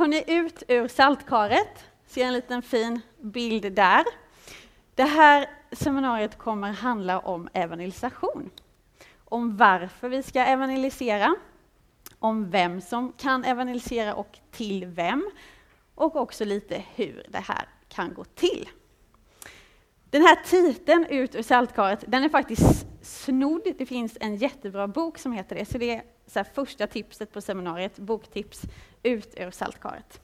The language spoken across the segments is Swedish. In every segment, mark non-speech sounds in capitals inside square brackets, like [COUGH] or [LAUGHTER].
Hörni, ut ur saltkaret. Ser en liten fin bild där. Det här seminariet kommer handla om evangelisation. Om varför vi ska evangelisera, om vem som kan evangelisera och till vem, och också lite hur det här kan gå till. Den här titeln, Ut ur saltkaret, den är faktiskt snodd. Det finns en jättebra bok som heter det, så det är så första tipset på seminariet, boktips, Ut ur saltkaret.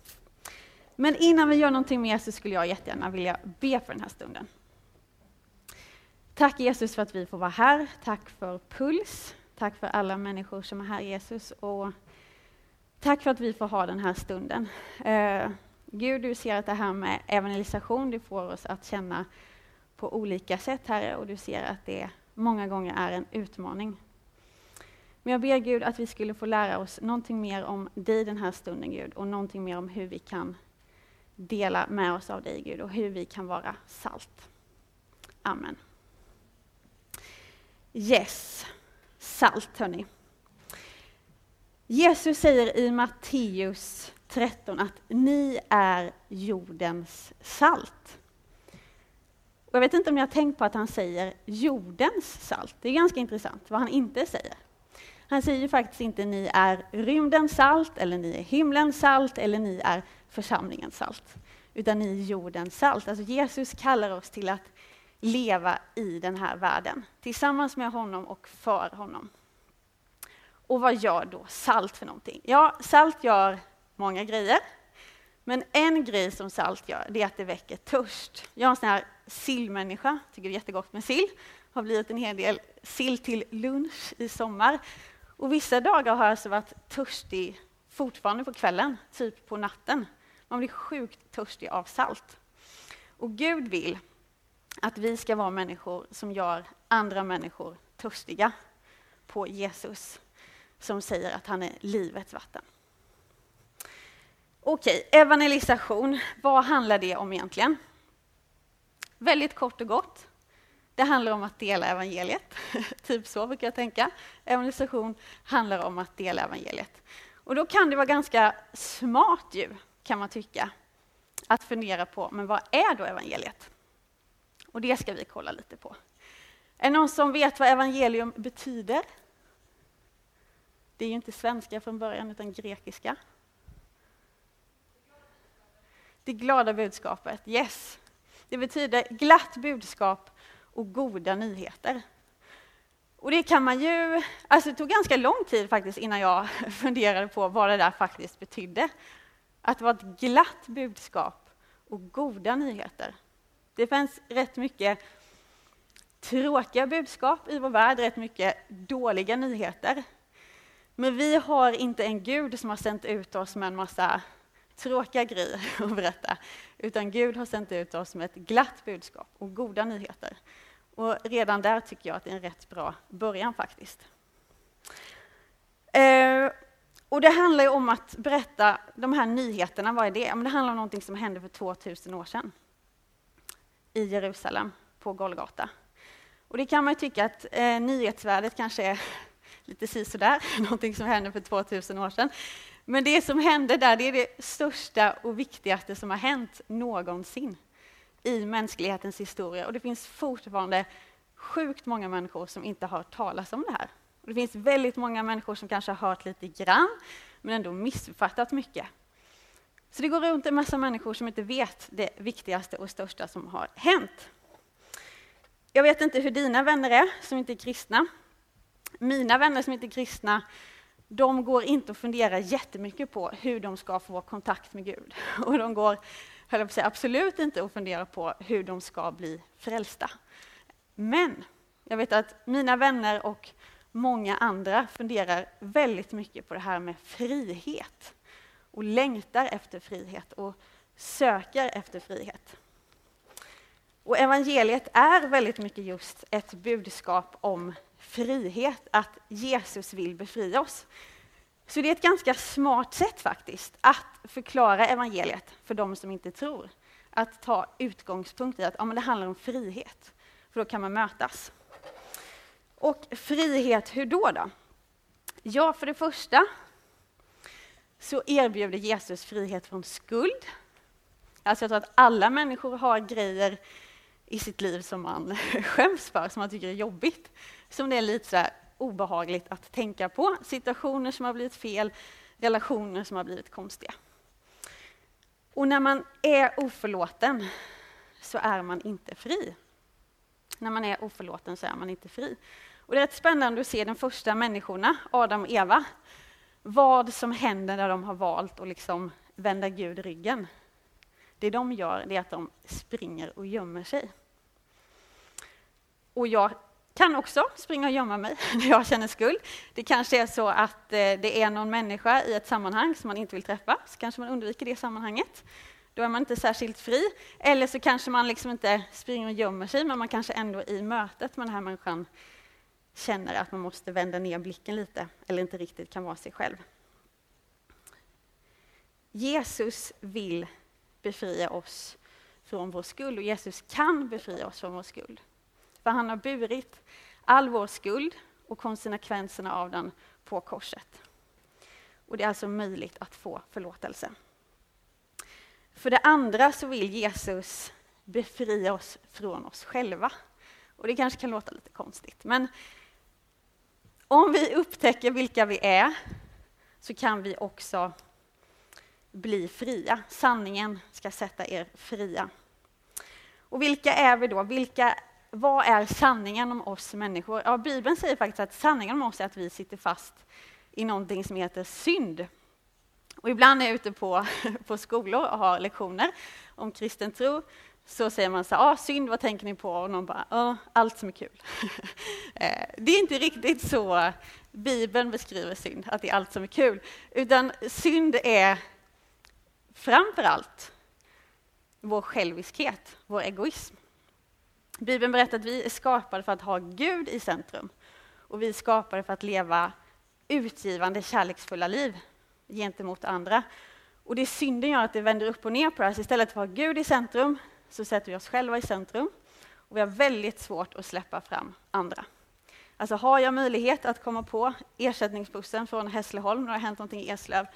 Men innan vi gör någonting mer så skulle jag jättegärna vilja be för den här stunden. Tack Jesus för att vi får vara här. Tack för Puls. Tack för alla människor som är här Jesus. Och tack för att vi får ha den här stunden. Eh, Gud, du ser att det här med evangelisation, det får oss att känna på olika sätt, Herre, och du ser att det många gånger är en utmaning. Men jag ber Gud att vi skulle få lära oss någonting mer om dig den här stunden, Gud, och någonting mer om hur vi kan dela med oss av dig, Gud, och hur vi kan vara salt. Amen. Yes, salt hörni. Jesus säger i Matteus 13 att ni är jordens salt. Och jag vet inte om ni har tänkt på att han säger jordens salt. Det är ganska intressant vad han inte säger. Han säger faktiskt inte ni är rymdens salt, eller ni är himlens salt, eller ni är församlingens salt. Utan ni är jordens salt. Alltså Jesus kallar oss till att leva i den här världen, tillsammans med honom och för honom. Och vad gör då salt för någonting? Ja, salt gör många grejer. Men en grej som salt gör, det är att det väcker törst. Jag är en sån här sillmänniska, tycker det är jättegott med sill. Har blivit en hel del sill till lunch i sommar. Och vissa dagar har jag alltså varit törstig fortfarande på kvällen, typ på natten. Man blir sjukt törstig av salt. Och Gud vill att vi ska vara människor som gör andra människor törstiga på Jesus, som säger att han är livets vatten. Okej, evangelisation, vad handlar det om egentligen? Väldigt kort och gott. Det handlar om att dela evangeliet. [LAUGHS] typ så brukar jag tänka. Evangelisation handlar om att dela evangeliet. Och då kan det vara ganska smart ju, kan man tycka, att fundera på, men vad är då evangeliet? Och det ska vi kolla lite på. Är det någon som vet vad evangelium betyder? Det är ju inte svenska från början, utan grekiska. Det glada budskapet, yes. Det betyder glatt budskap och goda nyheter. Och det kan man ju... Alltså det tog ganska lång tid faktiskt innan jag [LAUGHS] funderade på vad det där faktiskt betydde. Att det var ett glatt budskap och goda nyheter. Det finns rätt mycket tråkiga budskap i vår värld, rätt mycket dåliga nyheter. Men vi har inte en Gud som har sänt ut oss med en massa tråkiga grejer [LAUGHS] att berätta, utan Gud har sänt ut oss med ett glatt budskap och goda nyheter. Och redan där tycker jag att det är en rätt bra början faktiskt. Eh, och det handlar ju om att berätta de här nyheterna, vad är det? det handlar om någonting som hände för 2000 år sedan i Jerusalem, på Golgata. Och det kan man ju tycka att eh, nyhetsvärdet kanske är [LAUGHS] lite sisådär, [LAUGHS] någonting som hände för 2000 år sedan. Men det som hände där, det är det största och viktigaste som har hänt någonsin i mänsklighetens historia. Och det finns fortfarande sjukt många människor som inte har hört talas om det här. Och det finns väldigt många människor som kanske har hört lite grann, men ändå missuppfattat mycket. Så det går runt en massa människor som inte vet det viktigaste och största som har hänt. Jag vet inte hur dina vänner är som inte är kristna. Mina vänner som inte är kristna de går inte att fundera jättemycket på hur de ska få kontakt med Gud. [LAUGHS] Och de går höll jag på att säga, absolut inte att fundera på hur de ska bli frälsta. Men jag vet att mina vänner och många andra funderar väldigt mycket på det här med frihet och längtar efter frihet och söker efter frihet. Och evangeliet är väldigt mycket just ett budskap om frihet, att Jesus vill befria oss. Så det är ett ganska smart sätt faktiskt att förklara evangeliet för de som inte tror. Att ta utgångspunkt i att ja, men det handlar om frihet, för då kan man mötas. Och frihet, hur då? då? Ja, för det första så erbjuder Jesus frihet från skuld. Alltså jag tror att alla människor har grejer i sitt liv som man [LAUGHS] skäms för, som man tycker är jobbigt. Som det är lite så obehagligt att tänka på. Situationer som har blivit fel, relationer som har blivit konstiga. Och när man är oförlåten så är man inte fri. När man är oförlåten så är man inte fri. Och det är rätt spännande att se de första människorna, Adam och Eva, vad som händer när de har valt att liksom vända Gud ryggen. Det de gör det är att de springer och gömmer sig. Och jag kan också springa och gömma mig [LAUGHS] när jag känner skuld. Det kanske är så att eh, det är någon människa i ett sammanhang som man inte vill träffa, så kanske man undviker det sammanhanget. Då är man inte särskilt fri. Eller så kanske man liksom inte springer och gömmer sig, men man kanske ändå i mötet med den här människan känner att man måste vända ner blicken lite, eller inte riktigt kan vara sig själv. Jesus vill befria oss från vår skuld och Jesus kan befria oss från vår skuld. För han har burit all vår skuld och konsekvenserna av den på korset. Och det är alltså möjligt att få förlåtelse. För det andra så vill Jesus befria oss från oss själva. Och det kanske kan låta lite konstigt, men om vi upptäcker vilka vi är så kan vi också bli fria. Sanningen ska sätta er fria. Och vilka är vi då? Vilka, vad är sanningen om oss människor? Ja, Bibeln säger faktiskt att sanningen om oss är att vi sitter fast i någonting som heter synd. Och ibland när jag är ute på, [LAUGHS] på skolor och har lektioner om kristen tro så säger man så här, ah, synd, vad tänker ni på? Och någon bara, ah, allt som är kul. [LAUGHS] Eh, det är inte riktigt så Bibeln beskriver synd, att det är allt som är kul. Utan synd är framför allt vår själviskhet, vår egoism. Bibeln berättar att vi är skapade för att ha Gud i centrum. Och vi är skapade för att leva utgivande, kärleksfulla liv gentemot andra. Och det synden gör att det vänder upp och ner på det här. Istället för att ha Gud i centrum så sätter vi oss själva i centrum. Och vi har väldigt svårt att släppa fram andra. Alltså har jag möjlighet att komma på ersättningsbussen från Hässleholm när det har hänt någonting i Eslöv,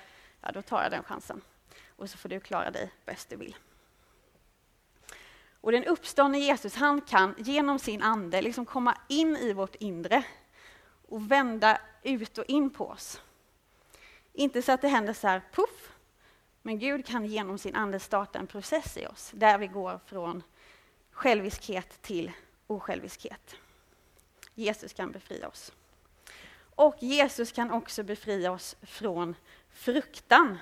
ja då tar jag den chansen. Och så får du klara dig bäst du vill. Och den uppståndne Jesus, han kan genom sin ande liksom komma in i vårt inre och vända ut och in på oss. Inte så att det händer så här, puff, men Gud kan genom sin ande starta en process i oss där vi går från själviskhet till osjälviskhet. Jesus kan befria oss. Och Jesus kan också befria oss från fruktan.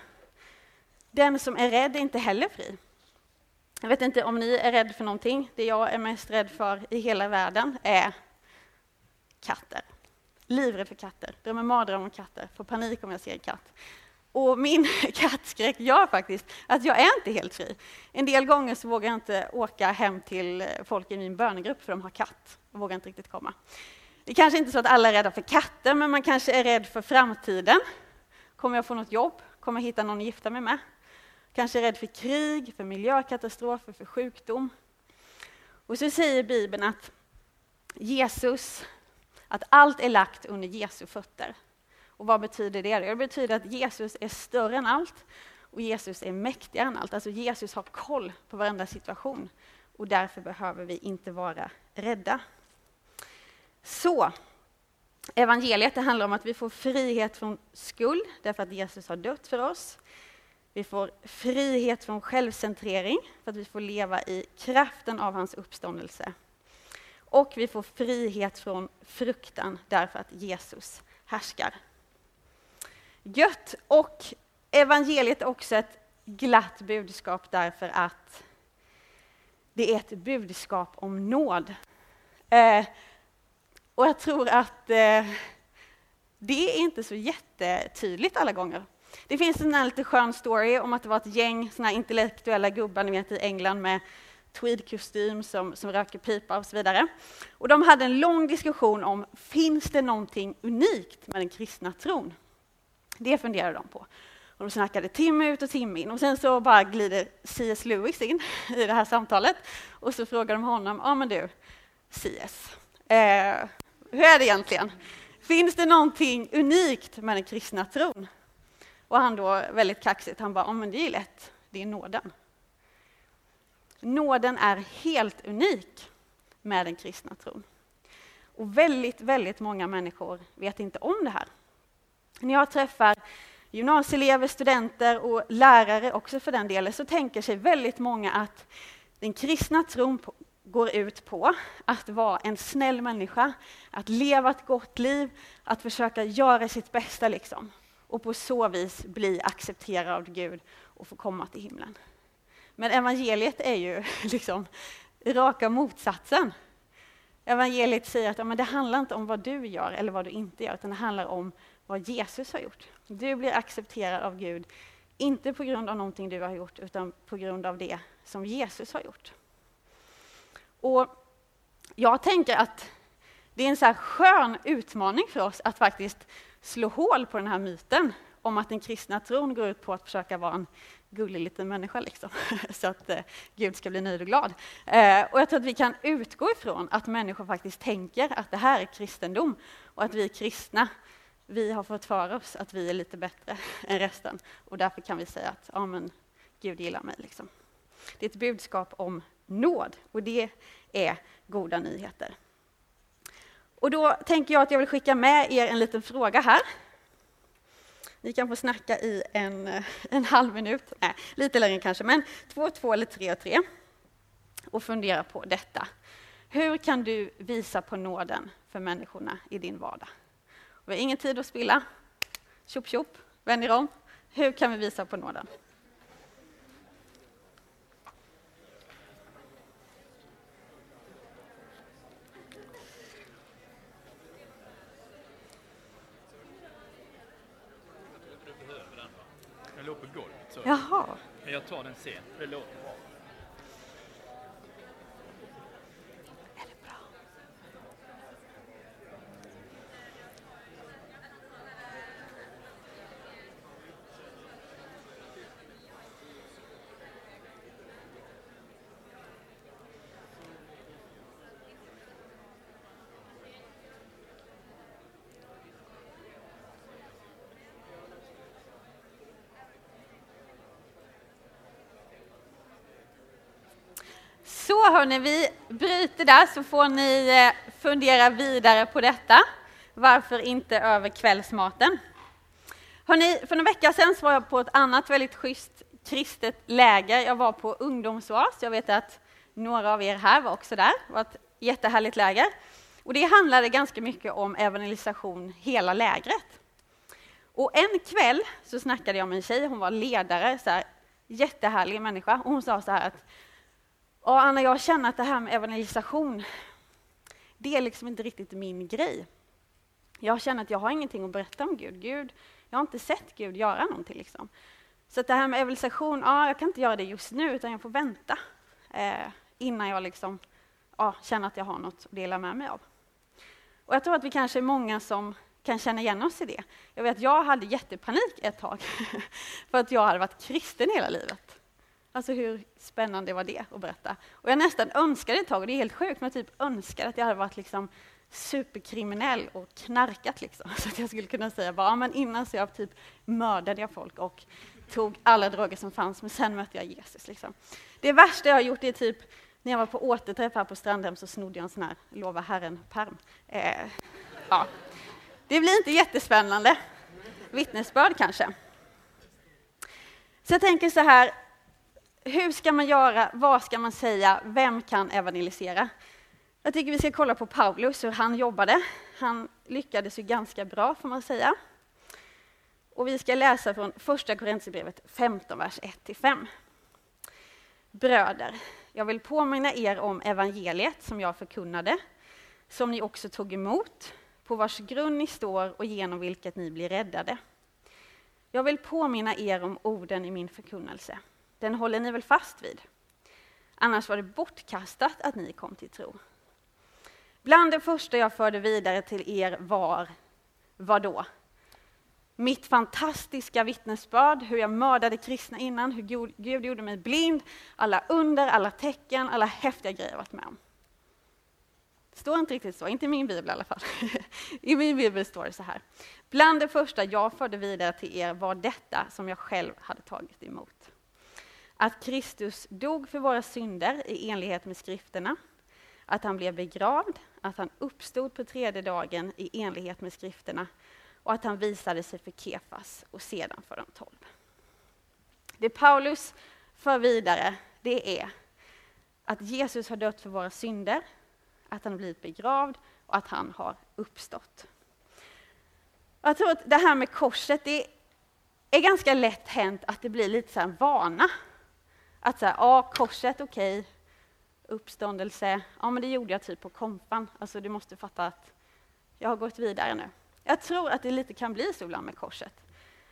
Den som är rädd är inte heller fri. Jag vet inte om ni är rädd för någonting. Det jag är mest rädd för i hela världen är katter. Livrädd för katter, drömmer mardrömmar om katter, får panik om jag ser en katt. Och min [LAUGHS] kattskräck gör faktiskt att jag är inte helt fri. En del gånger så vågar jag inte åka hem till folk i min bönegrupp för de har katt. Jag vågar inte riktigt komma. Det är kanske inte så att alla är rädda för katter, men man kanske är rädd för framtiden. Kommer jag få något jobb? Kommer jag hitta någon att gifta mig med? Kanske rädd för krig, för miljökatastrofer, för sjukdom. Och så säger Bibeln att Jesus, att allt är lagt under Jesu fötter. Och vad betyder det? Det betyder att Jesus är större än allt och Jesus är mäktigare än allt. Alltså Jesus har koll på varenda situation och därför behöver vi inte vara rädda. Så, evangeliet det handlar om att vi får frihet från skuld därför att Jesus har dött för oss. Vi får frihet från självcentrering för att vi får leva i kraften av hans uppståndelse. Och vi får frihet från fruktan därför att Jesus härskar. Gött! Och evangeliet är också ett glatt budskap därför att det är ett budskap om nåd. Eh, och jag tror att eh, det är inte så jättetydligt alla gånger. Det finns en lite skön story om att det var ett gäng såna intellektuella gubbar ni vet, i England med tweedkostym som, som röker pipa och så vidare. Och de hade en lång diskussion om, finns det någonting unikt med den kristna tron? Det funderade de på. Och de snackade timme ut och timme in och sen så bara glider C.S. Lewis in i det här samtalet och så frågar de honom, ja men du, C.S. Eh, hur är det egentligen? Finns det någonting unikt med den kristna tron? Och han då väldigt kaxigt, han bara, ja men det är lätt, det är nåden. Nåden är helt unik med den kristna tron. Och väldigt, väldigt många människor vet inte om det här. När jag träffar gymnasieelever, studenter och lärare också för den delen, så tänker sig väldigt många att den kristna tron går ut på att vara en snäll människa, att leva ett gott liv, att försöka göra sitt bästa liksom. Och på så vis bli accepterad av Gud och få komma till himlen. Men evangeliet är ju [LAUGHS] liksom raka motsatsen. Evangeliet säger att ja, men det handlar inte om vad du gör eller vad du inte gör, utan det handlar om vad Jesus har gjort. Du blir accepterad av Gud, inte på grund av någonting du har gjort, utan på grund av det som Jesus har gjort. Och jag tänker att det är en så här skön utmaning för oss att faktiskt slå hål på den här myten om att den kristna tron går ut på att försöka vara en gullig liten människa, liksom, [LAUGHS] så att eh, Gud ska bli nöjd och glad. Eh, och jag tror att vi kan utgå ifrån att människor faktiskt tänker att det här är kristendom och att vi kristna, vi har fått för oss att vi är lite bättre [LAUGHS] än resten och därför kan vi säga att ja, men, Gud gillar mig. Liksom. Det är ett budskap om nåd och det är goda nyheter. Och då tänker jag att jag vill skicka med er en liten fråga här. Ni kan få snacka i en, eh, en halv minut, nej, lite längre kanske, men två, två eller tre och tre. Och fundera på detta. Hur kan du visa på nåden för människorna i din vardag? Vi har ingen tid att spilla. Tjopp tjopp, vänd er om. Hur kan vi visa på nåden? Jaha. Men jag tar den sen, det låter Så hörni, vi bryter där så får ni eh, fundera vidare på detta. Varför inte över kvällsmaten? Hörni, för en vecka sedan var jag på ett annat väldigt schysst kristet läger. Jag var på ungdomsoas. Jag vet att några av er här var också där. Det var ett jättehärligt läger. Och det handlade ganska mycket om evangelisation hela lägret. Och en kväll så snackade jag med en tjej, hon var ledare, så här, jättehärlig människa. Och hon sa så här att och Anna, jag känner att det här med evangelisation, det är liksom inte riktigt min grej. Jag känner att jag har ingenting att berätta om Gud. Gud jag har inte sett Gud göra någonting. Liksom. Så det här med evangelisation, ja, jag kan inte göra det just nu, utan jag får vänta eh, innan jag liksom, ja, känner att jag har något att dela med mig av. Och jag tror att vi kanske är många som kan känna igen oss i det. Jag vet, jag hade jättepanik ett tag, [LAUGHS] för att jag hade varit kristen hela livet. Alltså hur spännande var det att berätta? Och jag nästan önskade ett tag, och det är helt sjukt, men jag typ önskade att jag hade varit liksom superkriminell och knarkat liksom. [LAUGHS] Så att jag skulle kunna säga bara, ja, men innan så jag typ mördade jag folk och tog alla droger som fanns, men sen mötte jag Jesus. Liksom. Det värsta jag har gjort är typ när jag var på återträff här på Strandhem så snodde jag en sån här Lova Herren-pärm. Eh, ja. Det blir inte jättespännande. Vittnesbörd kanske. Så jag tänker så här, hur ska man göra? Vad ska man säga? Vem kan evangelisera? Jag tycker vi ska kolla på Paulus, hur han jobbade. Han lyckades ju ganska bra, får man säga. Och vi ska läsa från Första Korinthierbrevet 15, vers 1-5. Bröder, jag vill påminna er om evangeliet som jag förkunnade, som ni också tog emot, på vars grund ni står och genom vilket ni blir räddade. Jag vill påminna er om orden i min förkunnelse den håller ni väl fast vid? Annars var det bortkastat att ni kom till tro. Bland det första jag förde vidare till er var, vad då? Mitt fantastiska vittnesbörd, hur jag mördade kristna innan, hur Gud gjorde mig blind, alla under, alla tecken, alla häftiga grejer jag varit med om. Det står inte riktigt så, inte i min bibel i alla fall. [LAUGHS] I min bibel står det så här. Bland det första jag förde vidare till er var detta som jag själv hade tagit emot. Att Kristus dog för våra synder i enlighet med skrifterna, att han blev begravd, att han uppstod på tredje dagen i enlighet med skrifterna och att han visade sig för Kefas och sedan för de tolv. Det Paulus för vidare, det är att Jesus har dött för våra synder, att han har blivit begravd och att han har uppstått. Jag tror att det här med korset, det är ganska lätt hänt att det blir lite så här vana. Att säga, ja korset, okej, okay. uppståndelse, ja men det gjorde jag typ på kompan. Alltså du måste fatta att jag har gått vidare nu. Jag tror att det lite kan bli så ibland med korset.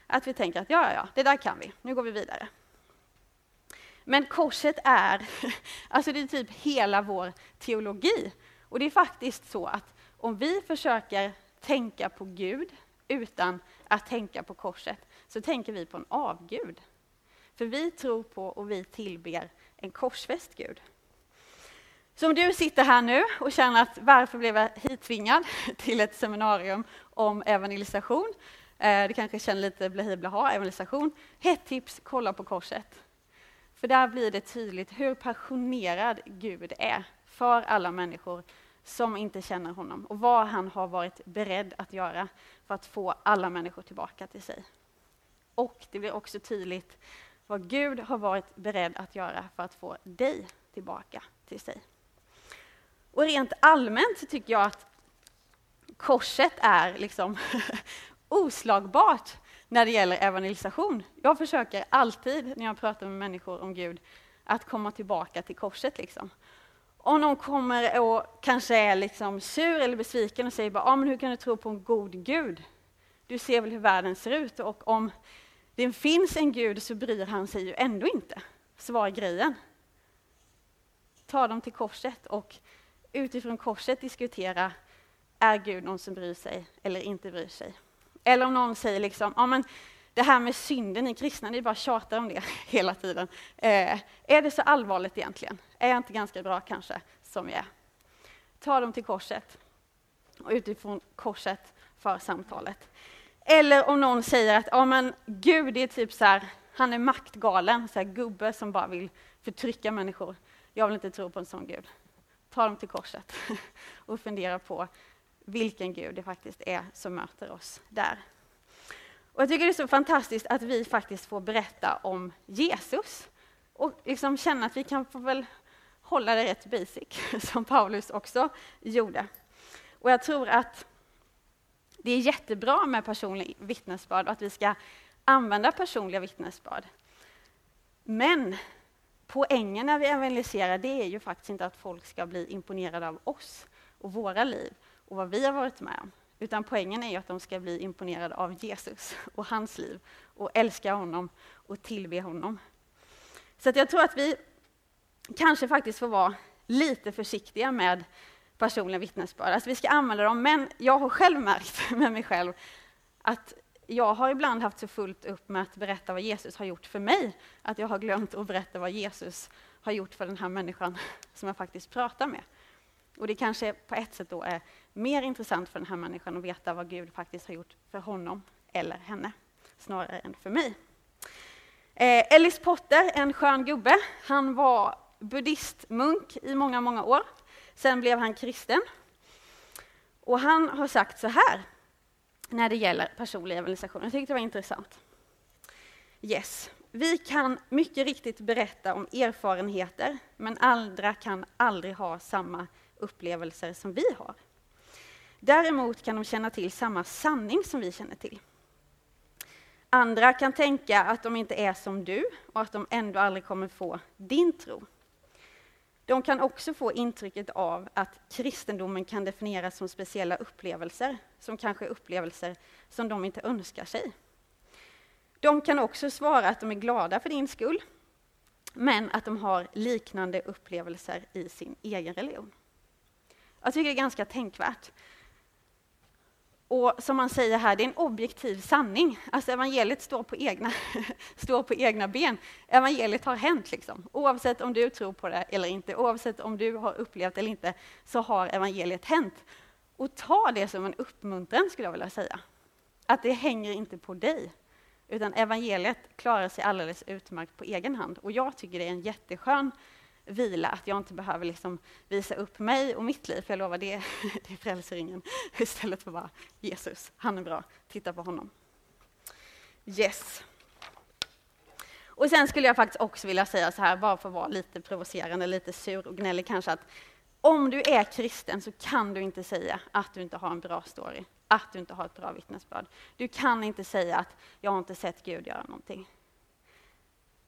Att vi tänker att ja, ja, ja, det där kan vi, nu går vi vidare. Men korset är, [LAUGHS] alltså det är typ hela vår teologi. Och det är faktiskt så att om vi försöker tänka på Gud utan att tänka på korset, så tänker vi på en avgud. För vi tror på och vi tillber en korsfäst Gud. Så om du sitter här nu och känner att varför blev jag hittvingad [LAUGHS] till ett seminarium om evangelisation? Eh, du kanske känner lite blahi blaha, evangelisation. Hett tips, kolla på korset. För där blir det tydligt hur passionerad Gud är för alla människor som inte känner honom och vad han har varit beredd att göra för att få alla människor tillbaka till sig. Och det blir också tydligt vad Gud har varit beredd att göra för att få dig tillbaka till sig. Och rent allmänt så tycker jag att korset är liksom [LAUGHS] oslagbart när det gäller evangelisation. Jag försöker alltid när jag pratar med människor om Gud att komma tillbaka till korset. Liksom. Om någon kommer och kanske är liksom sur eller besviken och säger bara, ah, men hur kan du tro på en god Gud? Du ser väl hur världen ser ut och om det finns en Gud så bryr han sig ju ändå inte. Så grejen? Ta dem till korset och utifrån korset diskutera, är Gud någon som bryr sig eller inte bryr sig? Eller om någon säger liksom, ja men det här med synden, ni kristna, ni bara tjatar om det [LAUGHS] hela tiden. Eh, är det så allvarligt egentligen? Är jag inte ganska bra kanske, som jag är? Ta dem till korset och utifrån korset för samtalet. Eller om någon säger att ja, men Gud är typ så här, han är maktgalen, så här gubbe som bara vill förtrycka människor. Jag vill inte tro på en sån Gud. Ta dem till korset [LAUGHS] och fundera på vilken Gud det faktiskt är som möter oss där. Och jag tycker det är så fantastiskt att vi faktiskt får berätta om Jesus och liksom känna att vi kan få väl hålla det rätt basic, [LAUGHS] som Paulus också gjorde. Och jag tror att det är jättebra med personlig vittnesbörd och att vi ska använda personliga vittnesbörd. Men poängen när vi evangeliserar, det är ju faktiskt inte att folk ska bli imponerade av oss och våra liv och vad vi har varit med om. Utan poängen är ju att de ska bli imponerade av Jesus och hans liv och älska honom och tillbe honom. Så jag tror att vi kanske faktiskt får vara lite försiktiga med personliga vittnesbörd. Alltså vi ska använda dem, men jag har själv märkt [LAUGHS] med mig själv att jag har ibland haft så fullt upp med att berätta vad Jesus har gjort för mig, att jag har glömt att berätta vad Jesus har gjort för den här människan som jag faktiskt pratar med. Och det kanske på ett sätt då är mer intressant för den här människan att veta vad Gud faktiskt har gjort för honom eller henne, snarare än för mig. Eh, Ellis Potter, en skön gubbe, han var buddhistmunk i många, många år. Sen blev han kristen. Och han har sagt så här när det gäller personlig evangelisation. Jag tyckte det var intressant. Yes. Vi kan mycket riktigt berätta om erfarenheter, men andra kan aldrig ha samma upplevelser som vi har. Däremot kan de känna till samma sanning som vi känner till. Andra kan tänka att de inte är som du och att de ändå aldrig kommer få din tro. De kan också få intrycket av att kristendomen kan definieras som speciella upplevelser, som kanske är upplevelser som de inte önskar sig. De kan också svara att de är glada för din skull, men att de har liknande upplevelser i sin egen religion. Jag tycker det är ganska tänkvärt. Och som man säger här, det är en objektiv sanning. Alltså evangeliet står på egna, [LAUGHS] står på egna ben. Evangeliet har hänt, liksom. oavsett om du tror på det eller inte, oavsett om du har upplevt eller inte, så har evangeliet hänt. Och ta det som en uppmuntran, skulle jag vilja säga. Att det hänger inte på dig, utan evangeliet klarar sig alldeles utmärkt på egen hand. Och jag tycker det är en jätteskön vila, att jag inte behöver liksom visa upp mig och mitt liv, för jag lovar, det, [LAUGHS] det är frälsningen. [LAUGHS] Istället för bara Jesus, han är bra, titta på honom. Yes. Och sen skulle jag faktiskt också vilja säga så här, bara för att vara lite provocerande, lite sur och gnällig kanske, att om du är kristen så kan du inte säga att du inte har en bra story, att du inte har ett bra vittnesbörd. Du kan inte säga att jag har inte sett Gud göra någonting.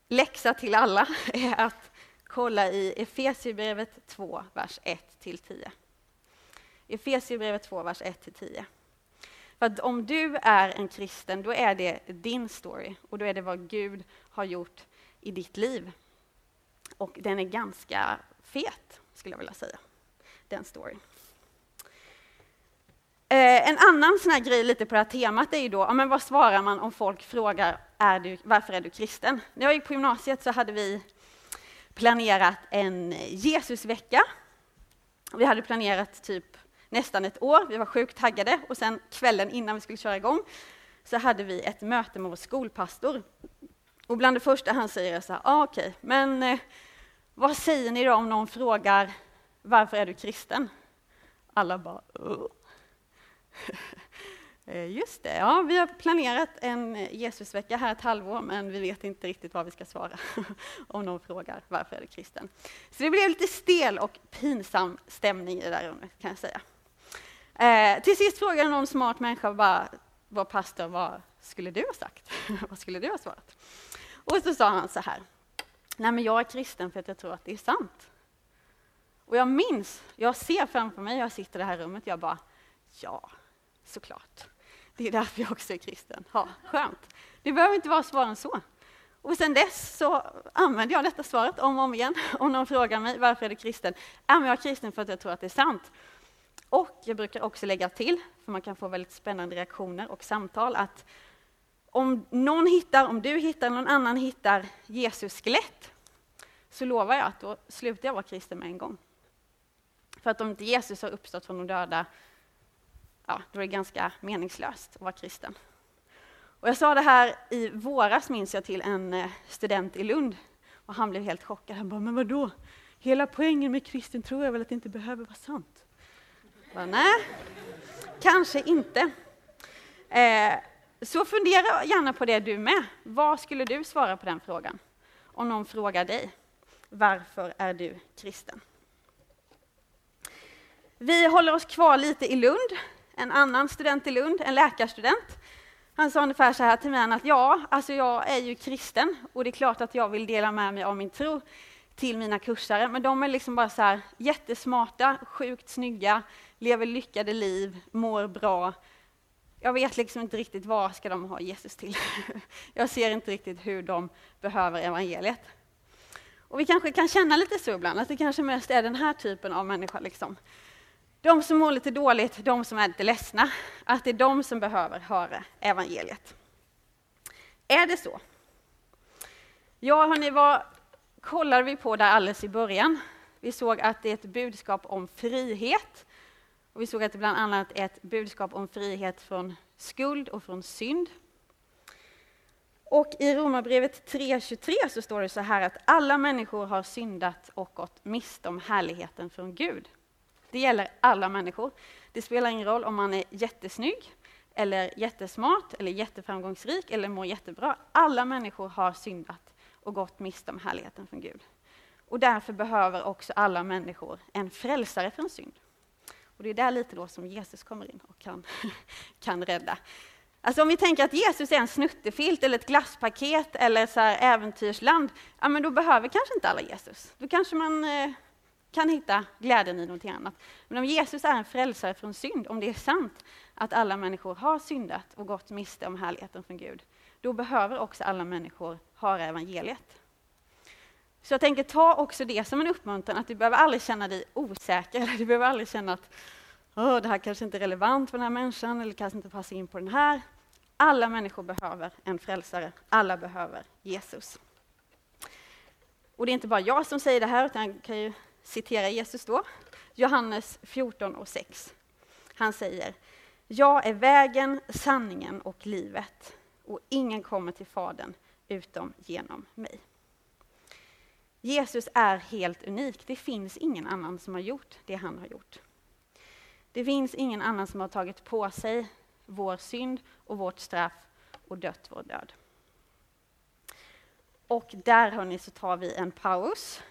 Läxa till alla [LAUGHS] är att kolla i Efesierbrevet 2, vers 1-10. Efesierbrevet 2, vers 1-10. För att om du är en kristen, då är det din story och då är det vad Gud har gjort i ditt liv. Och den är ganska fet, skulle jag vilja säga, den storyn. Eh, en annan sån här grej lite på det här temat är ju då, ja, men vad svarar man om folk frågar är du, varför är du kristen? När jag gick på gymnasiet så hade vi planerat en Jesusvecka. Vi hade planerat typ nästan ett år, vi var sjukt taggade och sen kvällen innan vi skulle köra igång så hade vi ett möte med vår skolpastor. Och bland det första han säger är så här, ah, okej, okay, men eh, vad säger ni då om någon frågar varför är du kristen? Alla bara, uh. [LAUGHS] Eh, just det, ja, vi har planerat en Jesusvecka här ett halvår, men vi vet inte riktigt vad vi ska svara [LAUGHS] om någon frågar varför är du kristen. Så det blev lite stel och pinsam stämning i det där rummet, kan jag säga. Eh, till sist frågade någon smart människa bara, vår pastor, vad skulle du ha sagt? [LAUGHS] vad skulle du ha svarat? Och så sa han så här, nej men jag är kristen för att jag tror att det är sant. Och jag minns, jag ser framför mig, jag sitter i det här rummet, jag bara, ja, såklart. Det är därför jag också är kristen. Ja, skönt. Det behöver inte vara svårare än så. Och sen dess så använder jag detta svaret om och om igen. Om någon frågar mig varför är du kristen? Ja, men jag är kristen för att jag tror att det är sant. Och jag brukar också lägga till, för man kan få väldigt spännande reaktioner och samtal, att om någon hittar, om du hittar, någon annan hittar Jesus skelett, så lovar jag att då slutar jag vara kristen med en gång. För att om inte Jesus har uppstått från de döda ja, då är det ganska meningslöst att vara kristen. Och jag sa det här i våras, minns jag, till en eh, student i Lund. Och han blev helt chockad. Han bara, men vadå? Hela poängen med kristen tro är väl att det inte behöver vara sant? bara, Nej, kanske inte. Eh, så fundera gärna på det du med. Vad skulle du svara på den frågan? Om någon frågar dig, varför är du kristen? Vi håller oss kvar lite i Lund en annan student i Lund, en läkarstudent. Han sa ungefär så här till mig att ja, alltså jag är ju kristen och det är klart att jag vill dela med mig av min tro till mina kursare, men de är liksom bara så här jättesmarta, sjukt snygga, lever lyckade liv, mår bra. Jag vet liksom inte riktigt vad ska de ha Jesus till. [LAUGHS] Jag ser inte riktigt hur de behöver evangeliet. Och vi kanske kan känna lite så ibland, att det kanske mest är den här typen av människa liksom, de som mår lite dåligt, de som är lite ledsna, att det är de som behöver höra evangeliet. Är det så? Ja, hörni, vad kollade vi på där alldeles i början? Vi såg att det är ett budskap om frihet. Och vi såg att det bland annat är ett budskap om frihet från skuld och från synd. Och i Romarbrevet 3.23 så står det så här att alla människor har syndat och gått miste om härligheten från Gud. Det gäller alla människor. Det spelar ingen roll om man är jättesnygg, eller jättesmart, eller jätteframgångsrik, eller mår jättebra. Alla människor har syndat och gått miste om härligheten från Gud. Och därför behöver också alla människor en frälsare från synd. Och det är där lite då som Jesus kommer in och kan, [LAUGHS] kan rädda. Alltså om vi tänker att Jesus är en snuttefilt eller ett glasspaket eller så äventyrsland, ja men då behöver kanske inte alla Jesus. Då kanske man eh, kan hitta glädjen i någonting annat. Men om Jesus är en frälsare från synd, om det är sant att alla människor har syndat och gått miste om härligheten från Gud, då behöver också alla människor höra evangeliet. Så jag tänker ta också det som en uppmuntran, att du behöver aldrig känna dig osäker, eller du behöver aldrig känna att Åh, det här kanske inte är relevant för den här människan eller kanske inte passar in på den här. Alla människor behöver en frälsare. Alla behöver Jesus. Och det är inte bara jag som säger det här, utan jag kan ju citera Jesus då. Johannes 14 och 6. Han säger, jag är vägen, sanningen och livet och ingen kommer till Fadern utom genom mig. Jesus är helt unik. Det finns ingen annan som har gjort det han har gjort. Det finns ingen annan som har tagit på sig vår synd och vårt straff och dött vår död. Och där hörni, så tar vi en paus.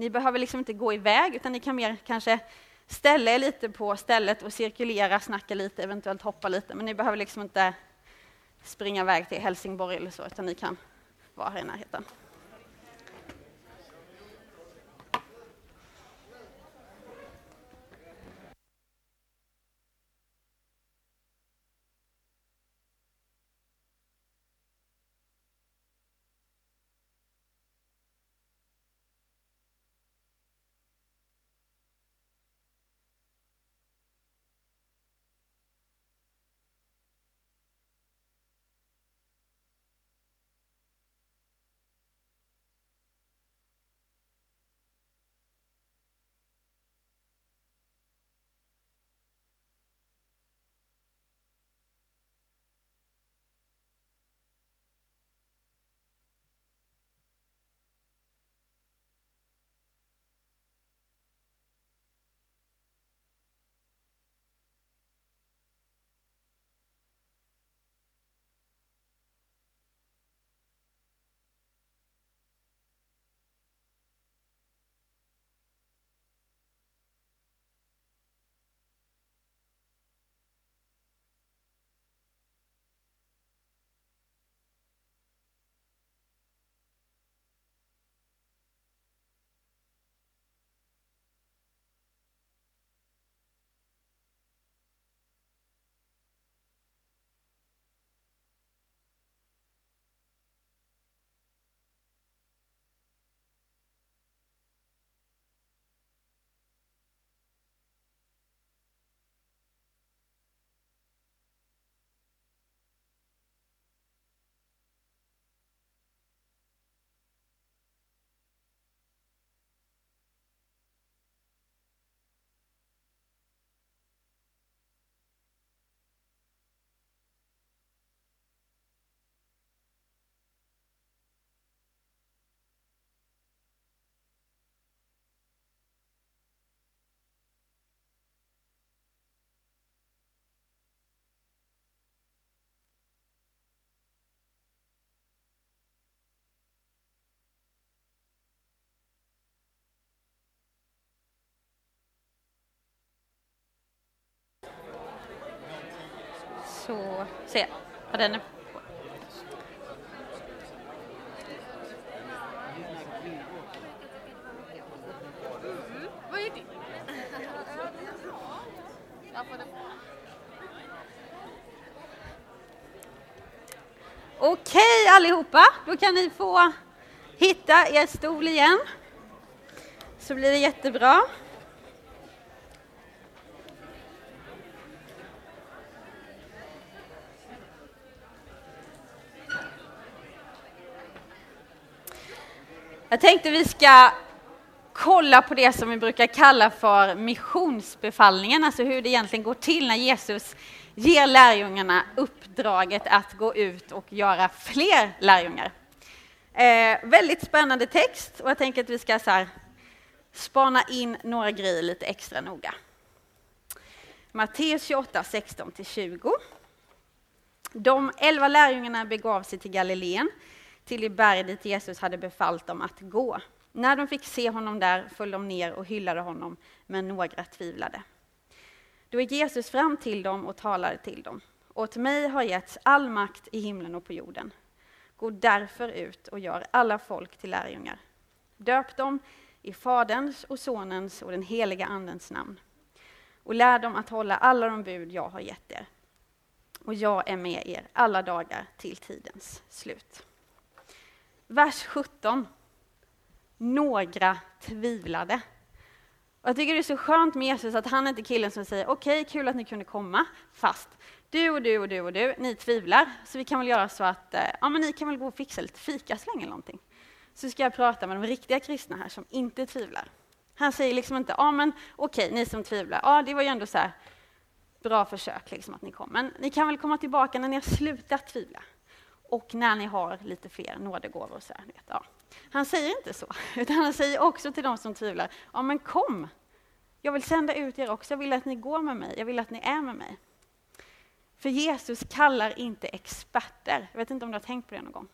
Ni behöver liksom inte gå iväg, utan ni kan mer kanske ställa er lite på stället och cirkulera, snacka lite, eventuellt hoppa lite. Men ni behöver liksom inte springa iväg till Helsingborg eller så, utan ni kan vara här i närheten. Så se vad den är på. Vad är det? Okej allihopa, då kan ni få hitta er stol igen. Så blir det jättebra. Jag tänkte vi ska kolla på det som vi brukar kalla för missionsbefallningen, alltså hur det egentligen går till när Jesus ger lärjungarna uppdraget att gå ut och göra fler lärjungar. Eh, väldigt spännande text och jag tänker att vi ska så här, spana in några grejer lite extra noga. Matteus 28, 16-20. De elva lärjungarna begav sig till Galileen till det berg dit Jesus hade befallt dem att gå. När de fick se honom där föll de ner och hyllade honom, men några tvivlade. Då gick Jesus fram till dem och talade till dem. Åt mig har getts all makt i himlen och på jorden. Gå därför ut och gör alla folk till lärjungar. Döp dem i Faderns och Sonens och den heliga Andens namn och lär dem att hålla alla de bud jag har gett er. Och jag är med er alla dagar till tidens slut. Vers 17. Några tvivlade. Och jag tycker det är så skönt med Jesus att han är inte killen som säger okej, okay, kul att ni kunde komma, fast du och du och du och du, ni tvivlar, så vi kan väl göra så att eh, ja, men ni kan väl gå och fixa lite fika så länge eller någonting. Så ska jag prata med de riktiga kristna här som inte tvivlar. Han säger liksom inte, ja men okej, okay, ni som tvivlar, ja det var ju ändå så här, bra försök liksom att ni kom, men ni kan väl komma tillbaka när ni har slutat tvivla och när ni har lite fler nådegåvor. Och så här, vet, ja. Han säger inte så, [LAUGHS] utan han säger också till de som tvivlar, ja men kom, jag vill sända ut er också, jag vill att ni går med mig, jag vill att ni är med mig. För Jesus kallar inte experter, jag vet inte om du har tänkt på det någon gång.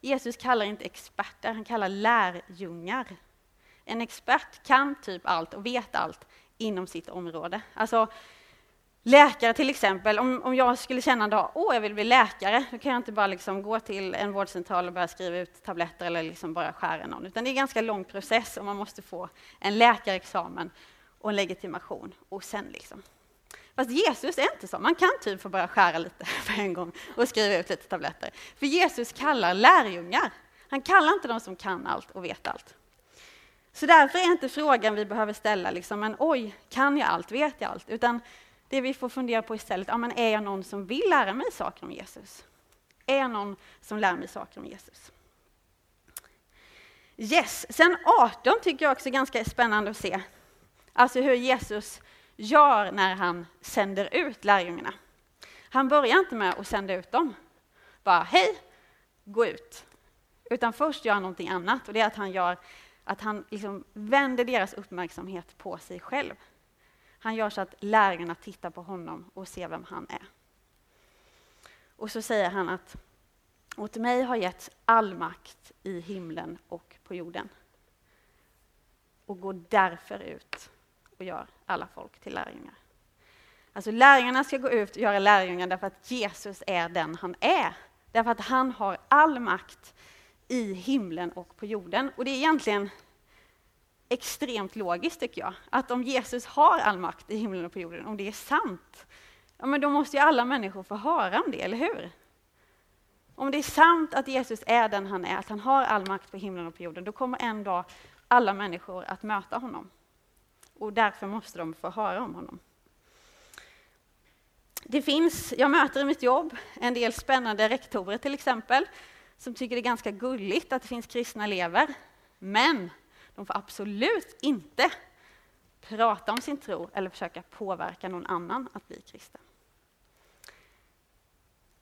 Jesus kallar inte experter, han kallar lärjungar. En expert kan typ allt och vet allt inom sitt område. Alltså, Läkare till exempel, om, om jag skulle känna en dag, åh jag vill bli läkare, då kan jag inte bara liksom gå till en vårdcentral och börja skriva ut tabletter eller liksom bara skära någon, utan det är en ganska lång process och man måste få en läkarexamen och en legitimation och sen liksom. Fast Jesus är inte så, man kan typ få börja skära lite [LAUGHS] på en gång och skriva ut lite tabletter. För Jesus kallar lärjungar, han kallar inte de som kan allt och vet allt. Så därför är inte frågan vi behöver ställa, liksom, men oj, kan jag allt, vet jag allt? Utan det vi får fundera på istället, ja, men är jag någon som vill lära mig saker om Jesus? Är jag någon som lär mig saker om Jesus? Yes, sen 18 tycker jag också är ganska spännande att se. Alltså hur Jesus gör när han sänder ut lärjungarna. Han börjar inte med att sända ut dem. Bara hej, gå ut. Utan först gör han någonting annat och det är att han, gör, att han liksom vänder deras uppmärksamhet på sig själv. Han gör så att lärjungarna tittar på honom och ser vem han är. Och så säger han att åt mig har getts all makt i himlen och på jorden. Och går därför ut och gör alla folk till lärjungar. Alltså lärjungarna ska gå ut och göra lärjungar därför att Jesus är den han är. Därför att han har all makt i himlen och på jorden. Och det är egentligen extremt logiskt tycker jag. Att om Jesus har all makt i himlen och på jorden, om det är sant, ja, men då måste ju alla människor få höra om det, eller hur? Om det är sant att Jesus är den han är, att han har all makt på himlen och på jorden, då kommer en dag alla människor att möta honom. Och därför måste de få höra om honom. Det finns, jag möter i mitt jobb en del spännande rektorer till exempel, som tycker det är ganska gulligt att det finns kristna elever. Men de får absolut inte prata om sin tro eller försöka påverka någon annan att bli kristen.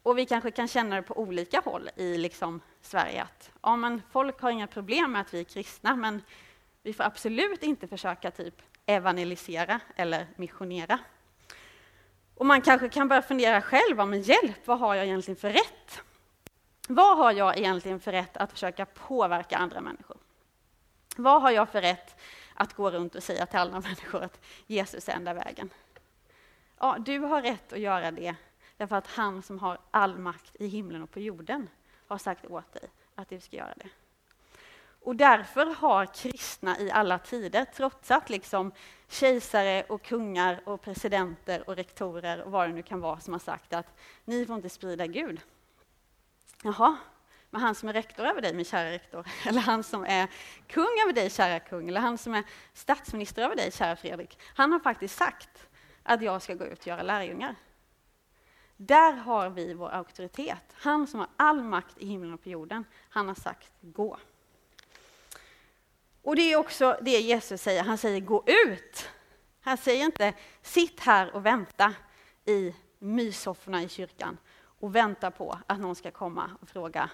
Och vi kanske kan känna det på olika håll i liksom Sverige att ja, men folk har inga problem med att vi är kristna, men vi får absolut inte försöka typ evangelisera eller missionera. Och man kanske kan börja fundera själv, men hjälp, vad har jag egentligen för rätt? Vad har jag egentligen för rätt att försöka påverka andra människor? Vad har jag för rätt att gå runt och säga till alla [LAUGHS] människor att Jesus är enda vägen? Ja, du har rätt att göra det därför att han som har all makt i himlen och på jorden har sagt åt dig att du ska göra det. Och därför har kristna i alla tider trotsat liksom kejsare och kungar och presidenter och rektorer och vad det nu kan vara som har sagt att ni får inte sprida Gud. Jaha, men han som är rektor över dig, min kära rektor, [LAUGHS] eller han som är kung över dig, kära kung, eller han som är statsminister över dig, kära Fredrik, han har faktiskt sagt att jag ska gå ut och göra lärjungar. Där har vi vår auktoritet. Han som har all makt i himlen och på jorden, han har sagt gå. Och det är också det Jesus säger, han säger gå ut. Han säger inte sitt här och vänta i myssofforna i kyrkan och vänta på att någon ska komma och fråga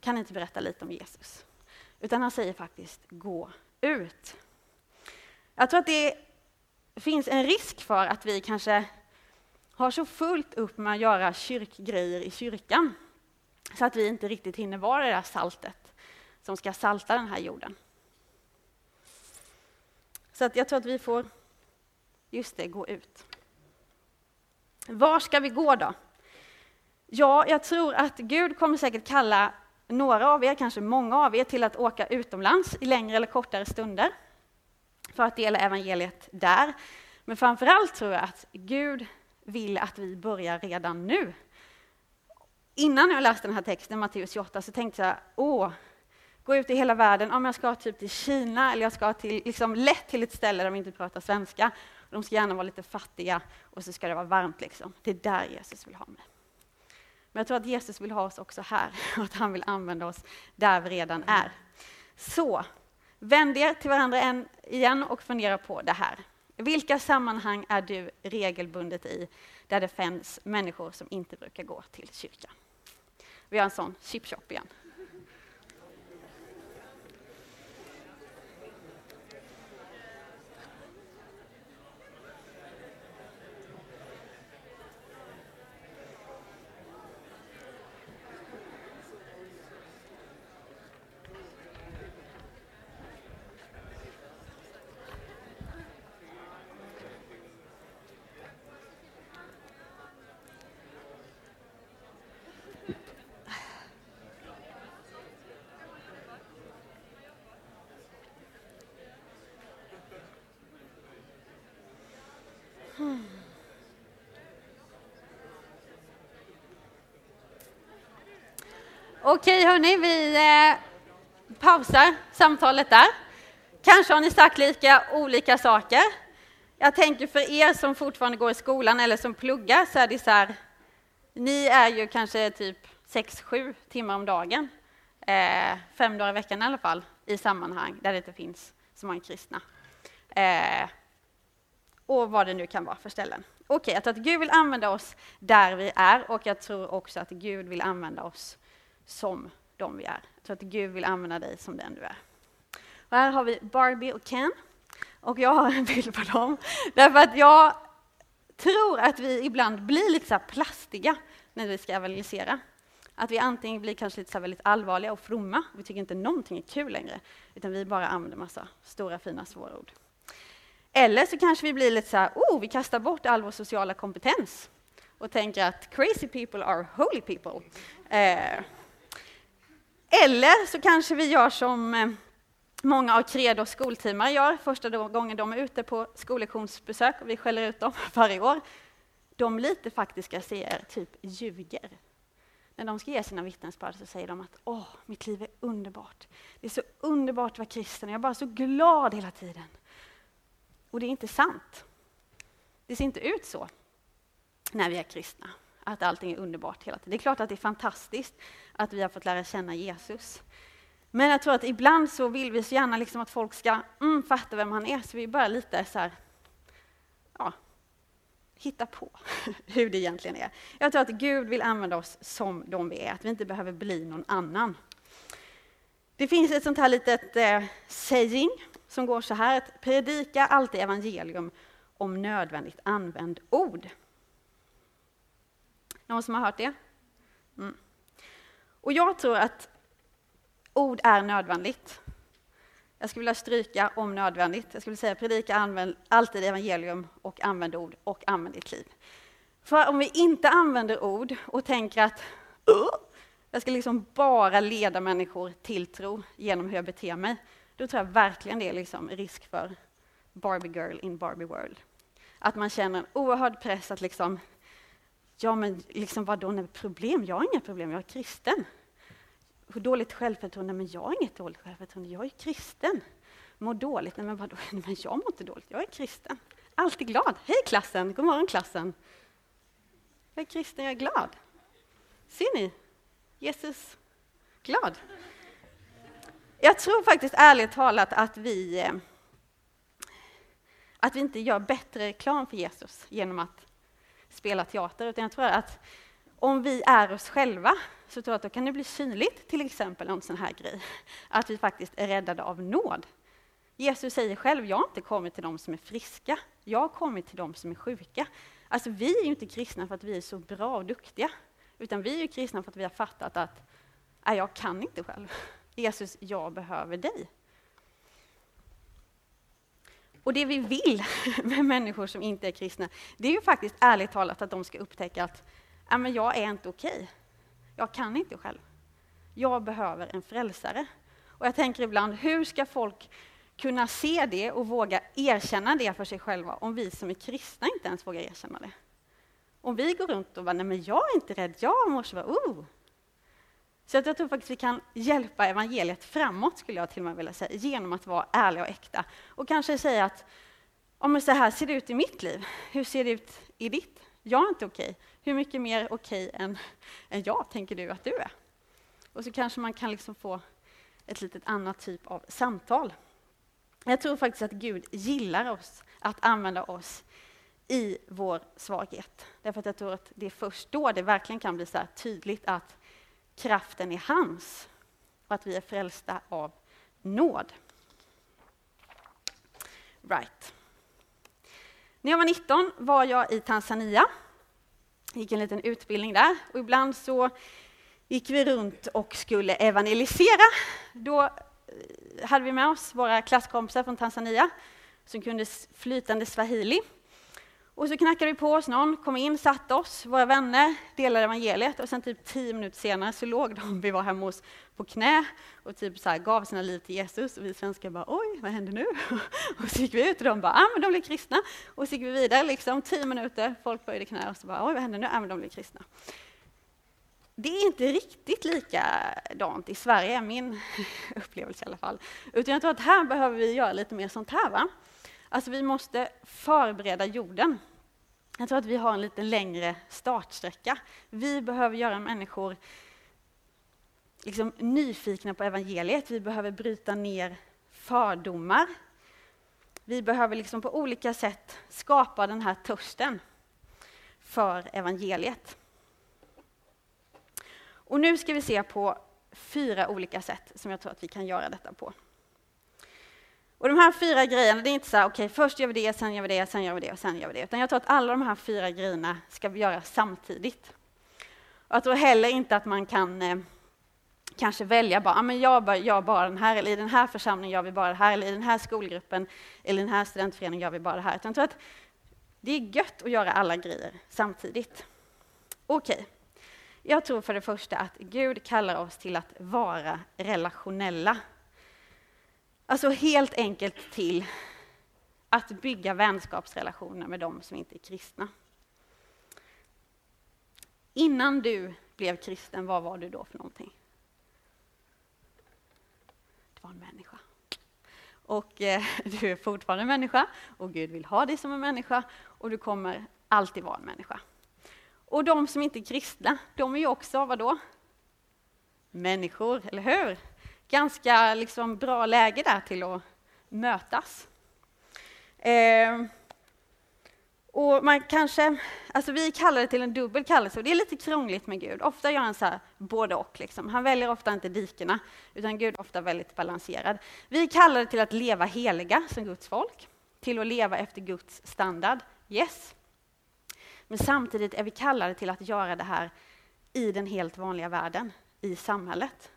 kan ni inte berätta lite om Jesus? Utan han säger faktiskt gå ut. Jag tror att det finns en risk för att vi kanske har så fullt upp med att göra kyrkgrejer i kyrkan så att vi inte riktigt hinner vara det där saltet som ska salta den här jorden. Så att jag tror att vi får, just det, gå ut. Var ska vi gå då? Ja, jag tror att Gud kommer säkert kalla några av er, kanske många av er, till att åka utomlands i längre eller kortare stunder för att dela evangeliet där. Men framför allt tror jag att Gud vill att vi börjar redan nu. Innan jag läste den här texten, Matteus 28, så tänkte jag, åh, gå ut i hela världen, om jag ska typ till Kina eller jag ska till, liksom, lätt till ett ställe där de inte pratar svenska. De ska gärna vara lite fattiga och så ska det vara varmt. Liksom. Det är där Jesus vill ha mig. Men jag tror att Jesus vill ha oss också här och [LAUGHS] att han vill använda oss där vi redan är. Så, vänd er till varandra igen och fundera på det här. Vilka sammanhang är du regelbundet i där det finns människor som inte brukar gå till kyrkan? Vi har en sån chipshop igen. Okej hörni, vi eh, pausar samtalet där. Kanske har ni sagt lika olika saker. Jag tänker för er som fortfarande går i skolan eller som pluggar så är det så här, ni är ju kanske typ 6-7 timmar om dagen, eh, fem dagar i veckan i alla fall, i sammanhang där det inte finns så många kristna. Eh, och vad det nu kan vara för ställen. Okej, okay, jag tror att Gud vill använda oss där vi är och jag tror också att Gud vill använda oss som de vi är. Jag tror att Gud vill använda dig som den du är. Och här har vi Barbie och Ken. Och jag har en bild på dem. Därför att jag tror att vi ibland blir lite så plastiga när vi ska evangelisera. Att vi antingen blir kanske lite så väldigt allvarliga och fromma, vi tycker inte någonting är kul längre, utan vi bara använder massa stora fina svåra ord. Eller så kanske vi blir lite så här, oh, vi kastar bort all vår sociala kompetens och tänker att crazy people are holy people. Eh, eller så kanske vi gör som eh, många av Credos skoltimmar gör första gången de är ute på skollektionsbesök och vi skäller ut dem [LAUGHS] varje år. De lite faktiska ser typ ljuger. När de ska ge sina vittnesbörd så säger de att åh, mitt liv är underbart. Det är så underbart att vara kristen, jag är bara så glad hela tiden. Och det är inte sant. Det ser inte ut så när vi är kristna att allting är underbart hela tiden. Det är klart att det är fantastiskt att vi har fått lära känna Jesus. Men jag tror att ibland så vill vi så gärna liksom att folk ska mm, fatta vem han är, så vi bara lite så här, ja, hitta på [LAUGHS] hur det egentligen är. Jag tror att Gud vill använda oss som de vi är, att vi inte behöver bli någon annan. Det finns ett sånt här litet eh, saying som går så här, att predika alltid evangelium om nödvändigt använd ord. Någon som har hört det? Mm. Och jag tror att ord är nödvändigt. Jag skulle vilja stryka om nödvändigt. Jag skulle säga predika använd, alltid evangelium och använd ord och använd ditt liv. För om vi inte använder ord och tänker att uh, jag ska liksom bara leda människor till tro genom hur jag beter mig, då tror jag verkligen det är liksom risk för Barbie girl in Barbie world. Att man känner en oerhörd press att liksom Ja, men liksom vadå, nej, problem? Jag har inga problem, jag är kristen. Hur dåligt självförtroende? Men jag har inget dåligt självförtroende, jag är kristen. Mår dåligt? Nej, men vadå, [LAUGHS] nej, men jag mår inte dåligt, jag är kristen. Alltid glad. Hej klassen, god morgon klassen. Jag är kristen, jag är glad. Ser ni? Jesus, glad. Jag tror faktiskt ärligt talat att vi, eh, att vi inte gör bättre reklam för Jesus genom att spela teater, utan jag tror att om vi är oss själva så tror jag att då kan det bli synligt, till exempel en sån här grej, att vi faktiskt är räddade av nåd. Jesus säger själv, jag har inte kommit till dem som är friska, jag har kommit till dem som är sjuka. Alltså vi är ju inte kristna för att vi är så bra och duktiga, utan vi är ju kristna för att vi har fattat att nej, jag kan inte själv. Jesus, jag behöver dig. Och det vi vill [LAUGHS] med människor som inte är kristna, det är ju faktiskt ärligt talat att de ska upptäcka att ja, men jag är inte okej. Jag kan inte själv. Jag behöver en frälsare. Och jag tänker ibland, hur ska folk kunna se det och våga erkänna det för sig själva om vi som är kristna inte ens vågar erkänna det? Om vi går runt och bara, nej men jag är inte rädd, jag mår så bra, oh. Så jag tror faktiskt vi kan hjälpa evangeliet framåt, skulle jag till och med vilja säga, genom att vara ärliga och äkta. Och kanske säga att om så här ser det ut i mitt liv, hur ser det ut i ditt? Jag är inte okej. Hur mycket mer okej än, än jag tänker du att du är? Och så kanske man kan liksom få ett litet annat typ av samtal. Jag tror faktiskt att Gud gillar oss, att använda oss i vår svaghet. Därför att jag tror att det är först då det verkligen kan bli så tydligt att kraften är hans och att vi är frälsta av nåd. Right. När jag var 19 var jag i Tanzania. gick en liten utbildning där och ibland så gick vi runt och skulle evangelisera. Då eh, hade vi med oss våra klasskompisar från Tanzania som kunde flytande swahili. Och så knackade vi på oss någon, kom in, satte oss, våra vänner, delade evangeliet och sen typ tio minuter senare så låg de vi var hemma hos på knä och typ så här, gav sina liv till Jesus och vi svenskar bara oj, vad händer nu? [LAUGHS] och så gick vi ut och de bara, ah, men de blev kristna. Och så gick vi vidare, liksom tio minuter, folk böjde knä och så bara, oj, vad händer nu? Ah, men de blev kristna. Det är inte riktigt likadant i Sverige, min [LAUGHS] upplevelse i alla fall. Utan jag tror att här behöver vi göra lite mer sånt här. Va? Alltså vi måste förbereda jorden. Jag tror att vi har en lite längre startsträcka. Vi behöver göra människor liksom nyfikna på evangeliet. Vi behöver bryta ner fördomar. Vi behöver liksom på olika sätt skapa den här törsten för evangeliet. Och nu ska vi se på fyra olika sätt som jag tror att vi kan göra detta på. Och de här fyra grejerna, det är inte så här, okej, okay, först gör vi det, sen gör vi det, sen gör vi det och sen gör vi det. Utan jag tror att alla de här fyra grejerna ska vi göra samtidigt. Och jag tror heller inte att man kan eh, kanske välja bara, ah, men jag gör bara den här, eller i den här församlingen gör vi bara det här, eller i den här skolgruppen, eller i den här studentföreningen gör vi bara det här. Utan jag tror att det är gött att göra alla grejer samtidigt. Okej. Okay. Jag tror för det första att Gud kallar oss till att vara relationella Alltså helt enkelt till att bygga vänskapsrelationer med de som inte är kristna. Innan du blev kristen, vad var du då för någonting? Du var en människa. Och eh, [LAUGHS] du är fortfarande en människa och Gud vill ha dig som en människa och du kommer alltid vara en människa. Och de som inte är kristna, de är ju också, vadå? Människor, eller hur? Ganska liksom bra läge där till att mötas. Eh, och man kanske, alltså vi kallar det till en dubbel kallelse och det är lite krångligt med Gud. Ofta gör han så här både och. Liksom. Han väljer ofta inte dikena, utan Gud är ofta väldigt balanserad. Vi kallar det till att leva heliga som Guds folk, till att leva efter Guds standard. Yes. Men samtidigt är vi kallade till att göra det här i den helt vanliga världen, i samhället.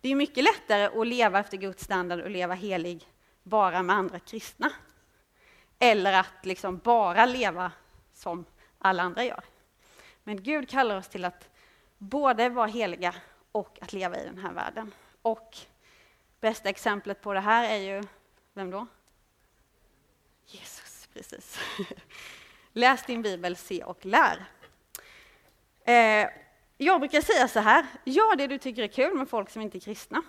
Det är mycket lättare att leva efter Guds standard och leva helig bara med andra kristna. Eller att liksom bara leva som alla andra gör. Men Gud kallar oss till att både vara heliga och att leva i den här världen. Och bästa exemplet på det här är ju, vem då? Jesus, precis. [LAUGHS] Läs din bibel, se och lär. Eh, jag brukar säga så här, gör det du tycker är kul med folk som inte är kristna.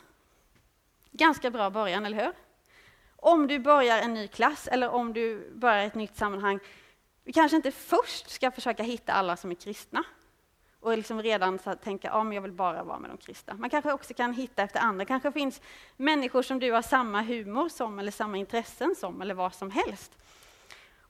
Ganska bra början, eller hur? Om du börjar en ny klass eller om du börjar ett nytt sammanhang, vi kanske inte först ska försöka hitta alla som är kristna och liksom redan så tänka att ja, jag vill bara vara med de kristna. Man kanske också kan hitta efter andra. kanske finns människor som du har samma humor som eller samma intressen som eller vad som helst.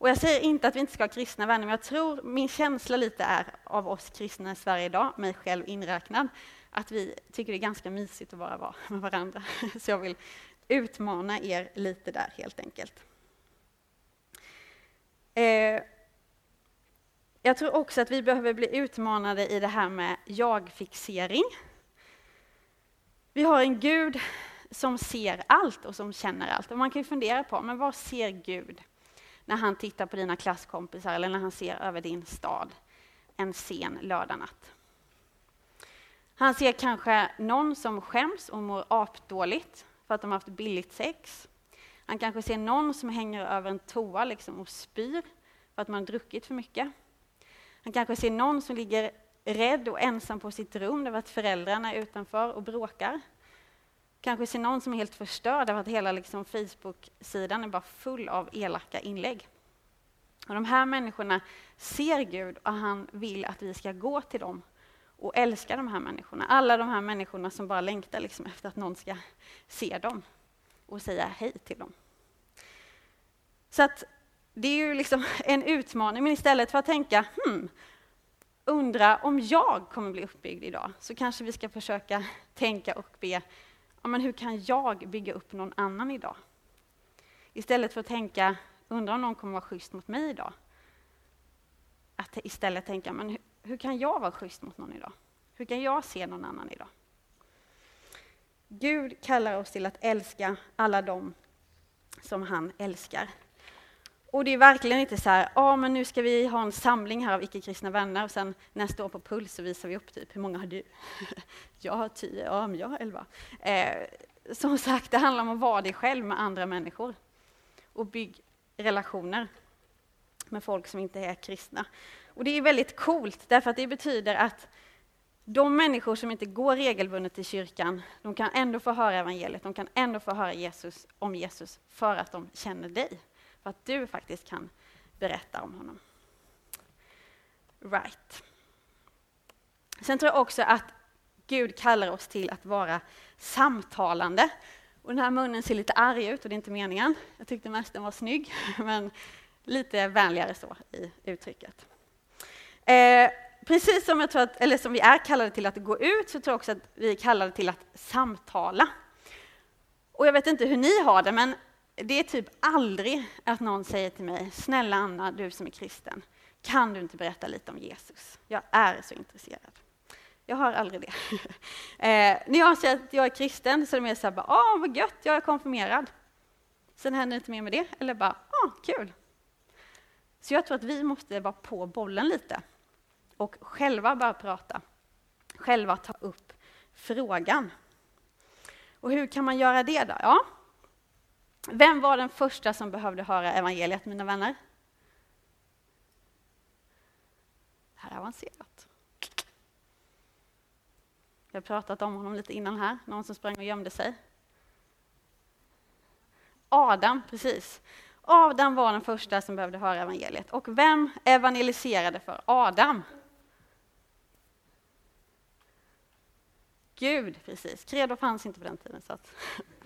Och jag säger inte att vi inte ska ha kristna vänner, men jag tror min känsla lite är av oss kristna i Sverige idag, mig själv inräknad, att vi tycker det är ganska mysigt att bara vara [LAUGHS] med varandra. Så jag vill utmana er lite där helt enkelt. Eh, jag tror också att vi behöver bli utmanade i det här med jag-fixering. Vi har en Gud som ser allt och som känner allt. Och man kan ju fundera på, men vad ser Gud? När han tittar på dina klasskompisar eller när han ser över din stad en sen lördagnatt. Han ser kanske någon som skäms och mår apdåligt för att de har haft billigt sex. Han kanske ser någon som hänger över en toa liksom och spyr för att man har druckit för mycket. Han kanske ser någon som ligger rädd och ensam på sitt rum därför att föräldrarna är utanför och bråkar. Kanske ser någon som är helt förstörd därför att hela liksom Facebook-sidan är bara full av elaka inlägg. Och de här människorna ser Gud och han vill att vi ska gå till dem och älska de här människorna. Alla de här människorna som bara längtar liksom efter att någon ska se dem och säga hej till dem. Så att det är ju liksom [LAUGHS] en utmaning, men istället för att tänka hmm, undra om jag kommer bli uppbyggd idag, så kanske vi ska försöka tänka och be, ja, men hur kan jag bygga upp någon annan idag? Istället för att tänka, “Undrar om någon kommer vara schysst mot mig idag. Att istället tänka, men hur, hur kan jag vara schysst mot någon idag? Hur kan jag se någon annan idag? Gud kallar oss till att älska alla dem som han älskar. Och det är verkligen inte så här, ja men nu ska vi ha en samling här av icke-kristna vänner och sen nästa år på Puls så visar vi upp typ, hur många har du? [LAUGHS] jag har tio, ja men jag har elva. Eh, som sagt, det handlar om att vara dig själv med andra människor och bygg relationer med folk som inte är kristna. Och det är väldigt coolt därför att det betyder att de människor som inte går regelbundet till kyrkan, de kan ändå få höra evangeliet, de kan ändå få höra Jesus, om Jesus för att de känner dig. För att du faktiskt kan berätta om honom. Right. Sen tror jag också att Gud kallar oss till att vara samtalande. Och den här munnen ser lite arg ut och det är inte meningen. Jag tyckte mest den var snygg, [LAUGHS] men lite vänligare så i uttrycket. Eh, precis som, jag tror att, eller som vi är kallade till att gå ut, så tror jag också att vi är kallade till att samtala. Och jag vet inte hur ni har det, men det är typ aldrig att någon säger till mig, snälla Anna, du som är kristen, kan du inte berätta lite om Jesus? Jag är så intresserad. Jag har aldrig det. [LAUGHS] eh, när jag säger att jag är kristen så är det mer så här, åh vad gött, jag är konfirmerad. Sen händer det inte mer med det, eller bara, åh kul. Så jag tror att vi måste vara på bollen lite och själva bara prata. Själva ta upp frågan. Och hur kan man göra det då? Ja, vem var den första som behövde höra evangeliet, mina vänner? Det här är avancerat. Vi har pratat om honom lite innan här, någon som sprang och gömde sig. Adam, precis. Adam var den första som behövde höra evangeliet. Och vem evangeliserade för Adam? Gud, precis. Credo fanns inte på den tiden. Så att, [LAUGHS]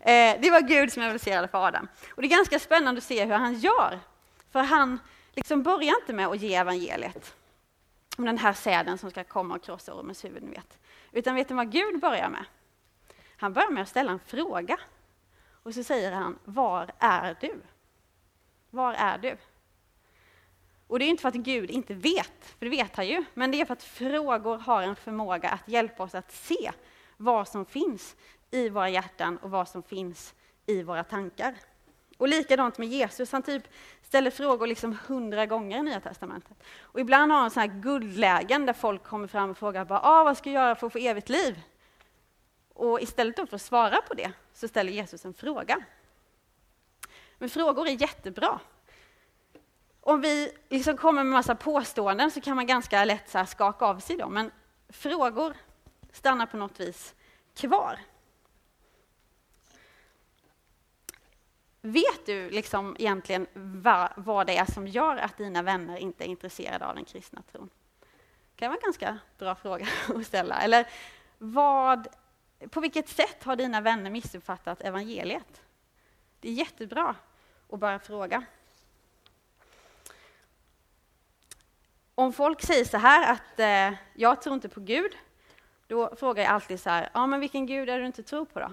eh, det var Gud som evangeliserade för Adam. Och det är ganska spännande att se hur han gör. För han liksom börjar inte med att ge evangeliet om den här säden som ska komma och krossa ormens huvud, ni vet. Utan vet ni vad Gud börjar med? Han börjar med att ställa en fråga. Och så säger han, var är du? Var är du? Och det är inte för att Gud inte vet, för det vet han ju, men det är för att frågor har en förmåga att hjälpa oss att se vad som finns i våra hjärtan och vad som finns i våra tankar. Och likadant med Jesus, han typ ställer frågor liksom hundra gånger i Nya Testamentet. Och ibland har han sådana här guldlägen där folk kommer fram och frågar bara, ah, vad ska jag göra för att få evigt liv? Och istället för att svara på det så ställer Jesus en fråga. Men frågor är jättebra, om vi liksom kommer med massa påståenden så kan man ganska lätt så skaka av sig dem, men frågor stannar på något vis kvar. Vet du liksom egentligen vad, vad det är som gör att dina vänner inte är intresserade av den kristna tron? Det kan vara en ganska bra fråga [LAUGHS] att ställa. Eller vad, på vilket sätt har dina vänner missuppfattat evangeliet? Det är jättebra att bara fråga. Om folk säger så här att eh, jag tror inte på Gud, då frågar jag alltid så här, ja men vilken Gud är det du inte tror på då?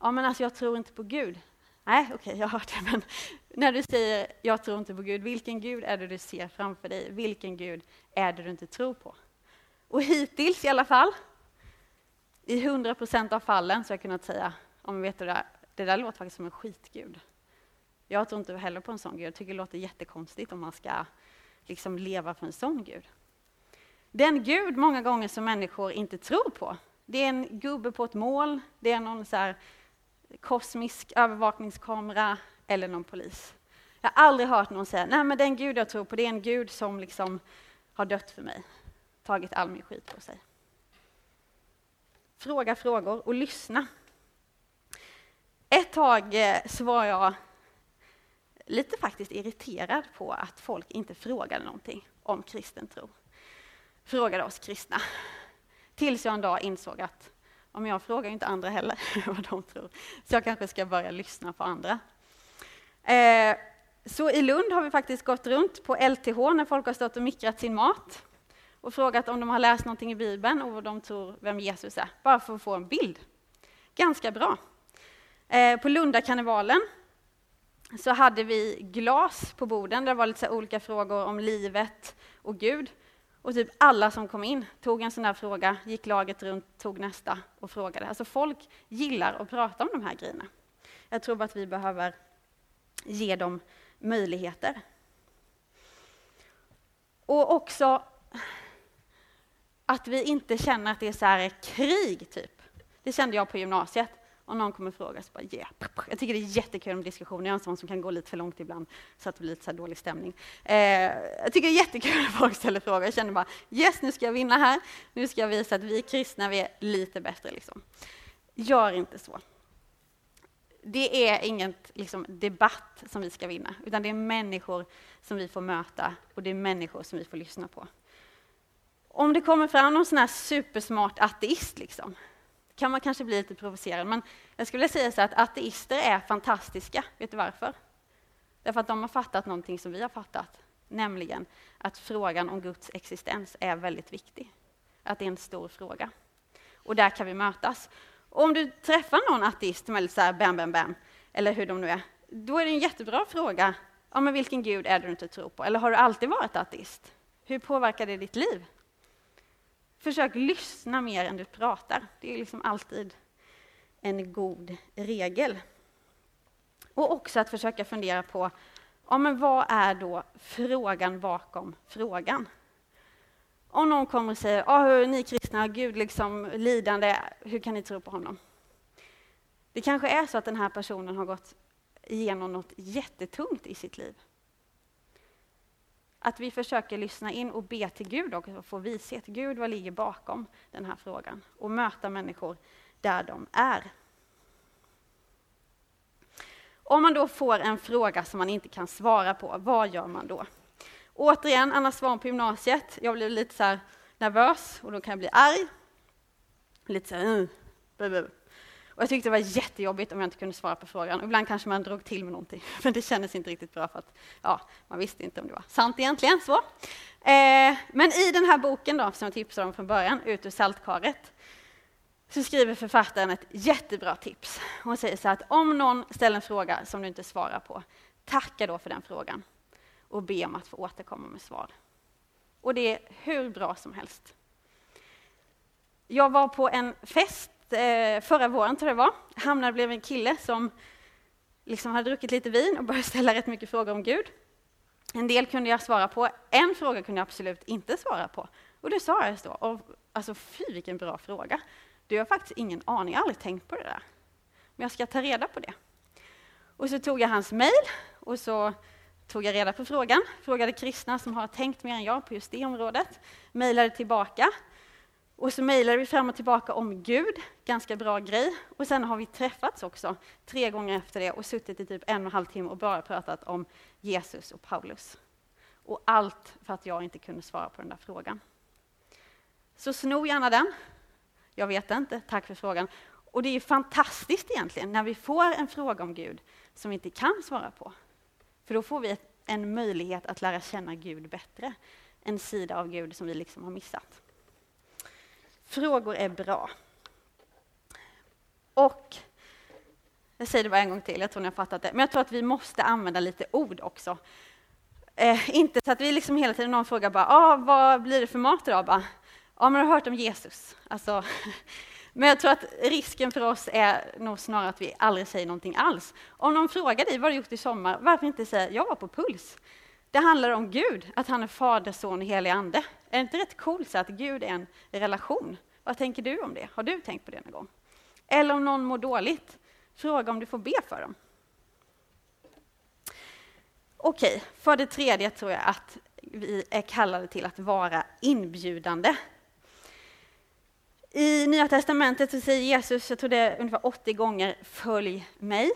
Ja men alltså jag tror inte på Gud. Nej, okej, okay, jag har hört det, men [LAUGHS] när du säger jag tror inte på Gud, vilken Gud är det du ser framför dig? Vilken Gud är det du inte tror på? Och hittills i alla fall, i hundra procent av fallen så har jag kunnat säga, om vet du det, där, det där låter faktiskt som en skitgud. Jag tror inte heller på en sån Gud, jag tycker det låter jättekonstigt om man ska liksom leva för en sån Gud. Den Gud många gånger som människor inte tror på, det är en gubbe på ett mål, det är någon så här kosmisk övervakningskamera eller någon polis. Jag har aldrig hört någon säga, nej men den Gud jag tror på, det är en Gud som liksom har dött för mig, tagit all min skit på sig. Fråga frågor och lyssna. Ett tag eh, så var jag lite faktiskt irriterad på att folk inte frågade någonting om kristen tro. Frågade oss kristna. Tills jag en dag insåg att om jag frågar inte andra heller [LAUGHS] vad de tror, så jag kanske ska börja lyssna på andra. Eh, så i Lund har vi faktiskt gått runt på LTH när folk har stått och mikrat sin mat och frågat om de har läst någonting i Bibeln och vad de tror vem Jesus är, bara för att få en bild. Ganska bra. Eh, på Lundakarnevalen så hade vi glas på borden där det var lite olika frågor om livet och Gud. Och typ alla som kom in tog en sån där fråga, gick laget runt, tog nästa och frågade. Alltså folk gillar att prata om de här grejerna. Jag tror bara att vi behöver ge dem möjligheter. Och också att vi inte känner att det är så här krig, typ. Det kände jag på gymnasiet. Om någon kommer och frågar så bara yeah. Jag tycker det är jättekul med diskussioner. Jag är en sån som kan gå lite för långt ibland så att det blir lite så dålig stämning. Eh, jag tycker det är jättekul när folk ställer frågor. Jag känner bara yes, nu ska jag vinna här. Nu ska jag visa att vi kristna vi är lite bättre. Liksom. Gör inte så. Det är ingen liksom, debatt som vi ska vinna, utan det är människor som vi får möta och det är människor som vi får lyssna på. Om det kommer fram någon sån här supersmart ateist, liksom, kan man kanske bli lite provocerad. Men jag skulle säga så att ateister är fantastiska. Vet du varför? Därför att de har fattat någonting som vi har fattat, nämligen att frågan om Guds existens är väldigt viktig. Att det är en stor fråga. Och där kan vi mötas. Och om du träffar någon ateist som är lite så här bam, bam, bam, eller hur de nu är, då är det en jättebra fråga. Ja, men vilken gud är det du inte tror på? Eller har du alltid varit ateist? Hur påverkar det ditt liv? Försök lyssna mer än du pratar. Det är liksom alltid en god regel. Och också att försöka fundera på ja, men vad är då frågan bakom frågan? Om någon kommer och säger ah, ni kristna, Gud liksom lidande, hur kan ni tro på honom? Det kanske är så att den här personen har gått igenom något jättetungt i sitt liv. Att vi försöker lyssna in och be till Gud och få vishet. Gud, vad ligger bakom den här frågan? Och möta människor där de är. Om man då får en fråga som man inte kan svara på, vad gör man då? Återigen, Anna Svahn på gymnasiet. Jag blev lite så nervös och då kan jag bli arg. Lite så här, uh, och jag tyckte det var jättejobbigt om jag inte kunde svara på frågan. Och ibland kanske man drog till med någonting, [LAUGHS] men det kändes inte riktigt bra för att ja, man visste inte om det var sant egentligen. Så. Eh, men i den här boken då, som jag tipsade om från början, Ut ur saltkaret, så skriver författaren ett jättebra tips. Hon säger så att om någon ställer en fråga som du inte svarar på, tacka då för den frågan och be om att få återkomma med svar. Och det är hur bra som helst. Jag var på en fest Eh, förra våren, tror jag det var, hamnade blev en kille som liksom hade druckit lite vin och började ställa rätt mycket frågor om Gud. En del kunde jag svara på, en fråga kunde jag absolut inte svara på. Och det sa jag då. Och, alltså fy vilken bra fråga. Du har faktiskt ingen aning, jag har aldrig tänkt på det där. Men jag ska ta reda på det. Och så tog jag hans mejl och så tog jag reda på frågan, frågade kristna som har tänkt mer än jag på just det området, mejlade tillbaka och så mejlade vi fram och tillbaka om Gud, ganska bra grej. Och sen har vi träffats också tre gånger efter det och suttit i typ en och en halv timme och bara pratat om Jesus och Paulus. Och allt för att jag inte kunde svara på den där frågan. Så sno gärna den. Jag vet inte, tack för frågan. Och det är ju fantastiskt egentligen när vi får en fråga om Gud som vi inte kan svara på. För då får vi en möjlighet att lära känna Gud bättre. En sida av Gud som vi liksom har missat. Frågor är bra. Och, jag säger det bara en gång till, jag tror ni har fattat det, men jag tror att vi måste använda lite ord också. Eh, inte så att vi liksom hela tiden någon frågar bara, ah, vad blir det för mat idag? Bara, ja, men har du hört om Jesus? Alltså, [LAUGHS] men jag tror att risken för oss är nog snarare att vi aldrig säger någonting alls. Om någon frågar dig vad har du gjort i sommar, varför inte säga jag var på Puls? Det handlar om Gud, att han är Fader, Son och helig Ande. Är det inte rätt coolt så att Gud är en relation? Vad tänker du om det? Har du tänkt på det någon gång? Eller om någon mår dåligt, fråga om du får be för dem. Okej, för det tredje tror jag att vi är kallade till att vara inbjudande. I Nya Testamentet så säger Jesus, jag tror det är ungefär 80 gånger, följ mig.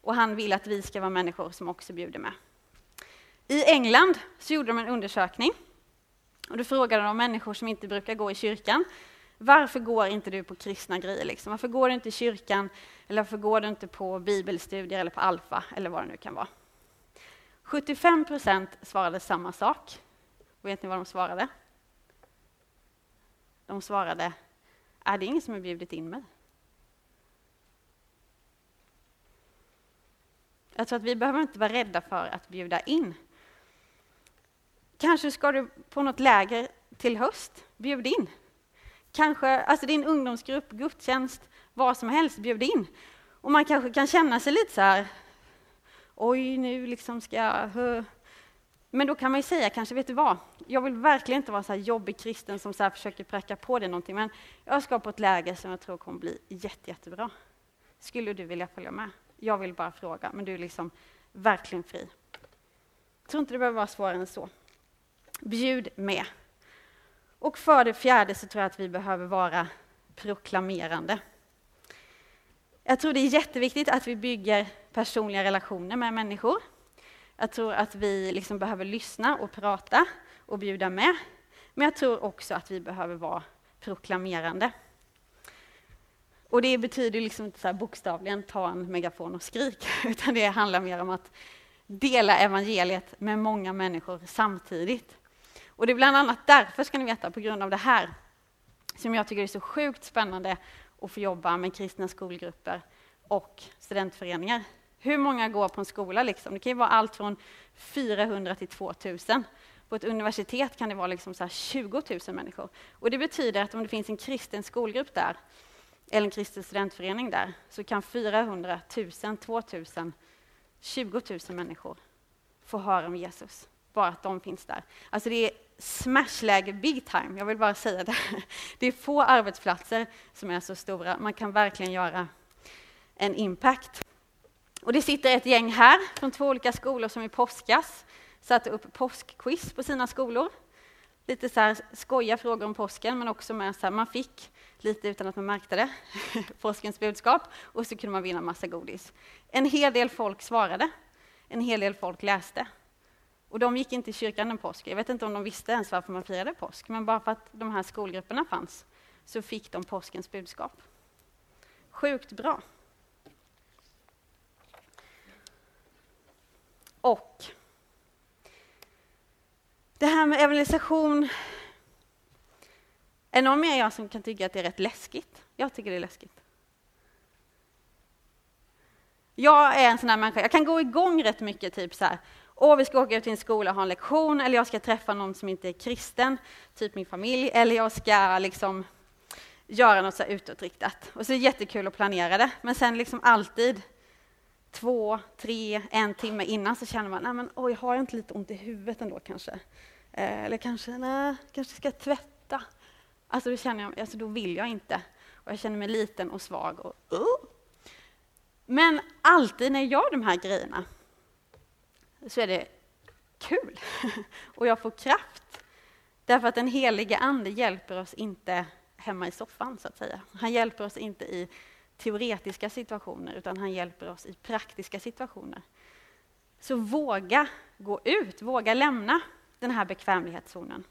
Och han vill att vi ska vara människor som också bjuder med. I England så gjorde de en undersökning. Och då frågade de människor som inte brukar gå i kyrkan, varför går inte du på kristna grejer? Liksom? Varför går du inte i kyrkan? Eller varför går du inte på bibelstudier eller på Alfa eller vad det nu kan vara? 75 procent svarade samma sak. vet ni vad de svarade? De svarade, är det ingen som har bjudit in mig? Jag tror att vi behöver inte vara rädda för att bjuda in. Kanske ska du på något läger till höst, bjud in. Kanske, alltså din ungdomsgrupp, gudstjänst, vad som helst, bjud in. Och man kanske kan känna sig lite så här, oj nu liksom ska jag... Men då kan man ju säga kanske, vet du vad? Jag vill verkligen inte vara så här jobbig kristen som så här försöker pracka på dig någonting, men jag ska på ett läger som jag tror kommer bli jätte, jättebra. Skulle du vilja följa med? Jag vill bara fråga, men du är liksom verkligen fri. Jag tror inte det behöver vara svårare än så. Bjud med. Och för det fjärde så tror jag att vi behöver vara proklamerande. Jag tror det är jätteviktigt att vi bygger personliga relationer med människor. Jag tror att vi liksom behöver lyssna och prata och bjuda med. Men jag tror också att vi behöver vara proklamerande. Och det betyder liksom inte så bokstavligen ta en megafon och skrik, [LAUGHS] utan det handlar mer om att dela evangeliet med många människor samtidigt. Och det är bland annat därför, ska ni veta, på grund av det här, som jag tycker är så sjukt spännande att få jobba med kristna skolgrupper och studentföreningar. Hur många går på en skola? Liksom? Det kan ju vara allt från 400 till 2000. På ett universitet kan det vara liksom så 20 000 människor. Och det betyder att om det finns en kristen skolgrupp där, eller en kristen studentförening där, så kan 400, 1000, 2000, 20 000 människor få höra om Jesus. Bara att de finns där. Alltså det är smashläge big time, jag vill bara säga det. [LAUGHS] Det är få arbetsplatser som är så stora, man kan verkligen göra en impact. Och det sitter ett gäng här från två olika skolor som i påskas satte upp påskquiz på sina skolor. Lite så här skoja frågor om påsken, men också med så här, man fick lite utan att man märkte det, [LAUGHS] påskens budskap, och så kunde man vinna massa godis. En hel del folk svarade, en hel del folk läste. Och de gick inte i kyrkan en påsk. Jag vet inte om de visste ens varför man firade påsk, men bara för att de här skolgrupperna fanns så fick de påskens budskap. Sjukt bra. Och det här med evangelisation, är någon mer jag som kan tycka att det är rätt läskigt? Jag tycker det är läskigt. Jag är en sån här människa, jag kan gå igång rätt mycket, typ så här, åh, vi ska åka ut till en skola och ha en lektion, eller jag ska träffa någon som inte är kristen, typ min familj, eller jag ska liksom göra något så här utåtriktat. Och så är det jättekul att planera det, men sen liksom alltid två, tre, en timme innan så känner man, nej men oj, har jag inte lite ont i huvudet ändå kanske? Eh, eller kanske, nej, kanske ska tvätta. Alltså då känner jag, alltså då vill jag inte. Och jag känner mig liten och svag. Och, uh. Men alltid när jag gör de här grejerna så är det kul. [LAUGHS] och jag får kraft. Därför att den helige Ande hjälper oss inte hemma i soffan, så att säga. Han hjälper oss inte i teoretiska situationer, utan han hjälper oss i praktiska situationer. Så våga gå ut, våga lämna den här bekvämlighetszonen.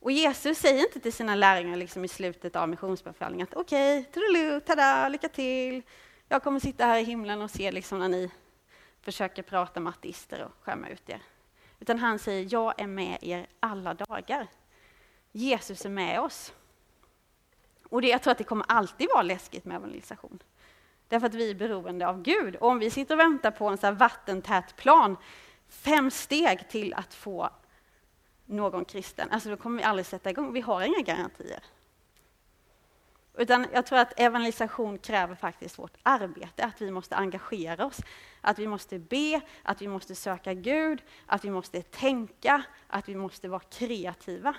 Och Jesus säger inte till sina lärjungar liksom i slutet av missionsbefallningen att okej, okay, tada, lycka till. Jag kommer sitta här i himlen och se liksom när ni försöker prata med ateister och skämma ut er. Utan han säger, jag är med er alla dagar. Jesus är med oss. Och det, jag tror att det kommer alltid vara läskigt med evangelisation. Därför att vi är beroende av Gud. Och om vi sitter och väntar på en så vattentät plan, fem steg till att få någon kristen, alltså då kommer vi aldrig sätta igång. Vi har inga garantier. Utan jag tror att evangelisation kräver faktiskt vårt arbete, att vi måste engagera oss, att vi måste be, att vi måste söka Gud, att vi måste tänka, att vi måste vara kreativa.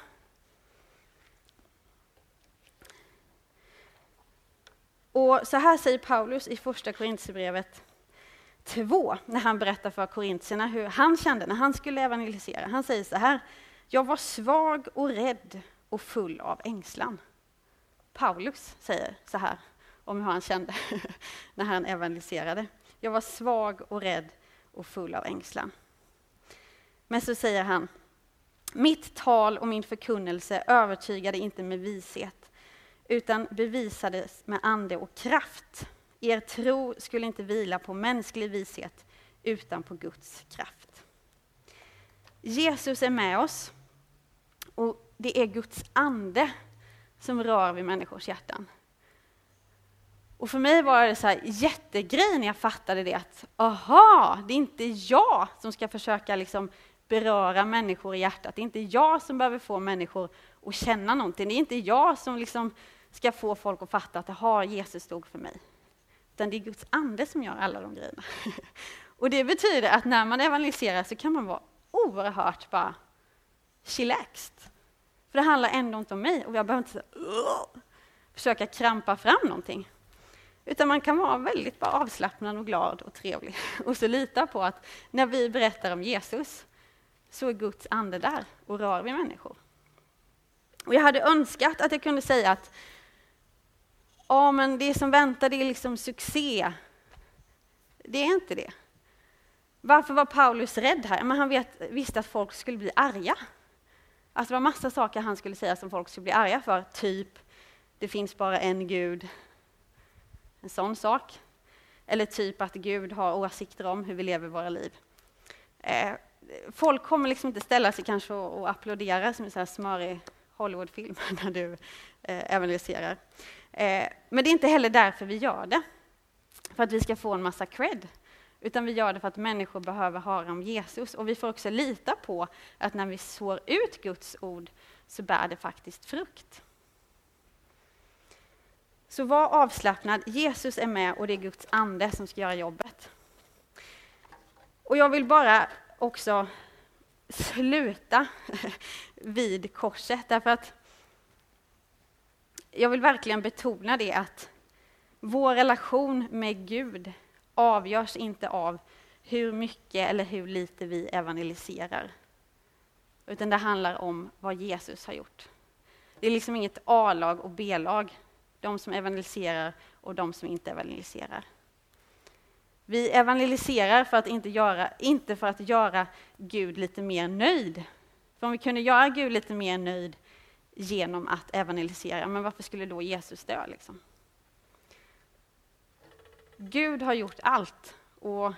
Och så här säger Paulus i första Korintierbrevet 2 när han berättar för korintierna hur han kände när han skulle evangelisera. Han säger så här, jag var svag och rädd och full av ängslan. Paulus säger så här om hur han kände [LAUGHS] när han evangeliserade. Jag var svag och rädd och full av ängslan. Men så säger han, mitt tal och min förkunnelse övertygade inte med vishet, utan bevisades med ande och kraft. Er tro skulle inte vila på mänsklig vishet, utan på Guds kraft. Jesus är med oss, och det är Guds ande som rör vid människors hjärtan. Och för mig var det så här jättegrej när jag fattade det att aha, det är inte jag som ska försöka liksom beröra människor i hjärtat. Det är inte jag som behöver få människor att känna någonting. Det är inte jag som liksom ska få folk att fatta att aha, Jesus stod för mig. Utan det är Guds ande som gör alla de grejerna. [LAUGHS] Och det betyder att när man evangeliserar så kan man vara oerhört bara chillaxed. För det handlar ändå inte om mig och jag behöver inte uh, försöka krampa fram någonting. Utan man kan vara väldigt bara avslappnad och glad och trevlig. [LAUGHS] Och så lita på att när vi berättar om Jesus så är Guds ande där och rör vid människor. Och jag hade önskat att jag kunde säga att ja, men det som väntar det är liksom succé. Det är inte det. Varför var Paulus rädd här? Men han vet, visste att folk skulle bli arga. Alltså det var massa saker han skulle säga som folk skulle bli arga för. Typ, det finns bara en Gud. En sån sak. Eller typ att Gud har åsikter om hur vi lever våra liv. Eh, folk kommer liksom inte ställa sig kanske och, och applådera som en sån här smörig Hollywoodfilm [LAUGHS] när du eh, evangeliserar. Eh, men det är inte heller därför vi gör det. För att vi ska få en massa cred. Utan vi gör det för att människor behöver höra om Jesus. Och vi får också lita på att när vi sår ut Guds ord så bär det faktiskt frukt. Så var avslappnad. Jesus är med och det är Guds ande som ska göra jobbet. Och jag vill bara också sluta [LAUGHS] vid korset därför att jag vill verkligen betona det att vår relation med Gud avgörs inte av hur mycket eller hur lite vi evangeliserar. Utan det handlar om vad Jesus har gjort. Det är liksom inget A-lag och B-lag, de som evangeliserar och de som inte evangeliserar. Vi evangeliserar för att inte, göra, inte för att göra Gud lite mer nöjd. För om vi kunde göra Gud lite mer nöjd genom att evangelisera, men varför skulle då Jesus dö? Liksom? Gud har gjort allt och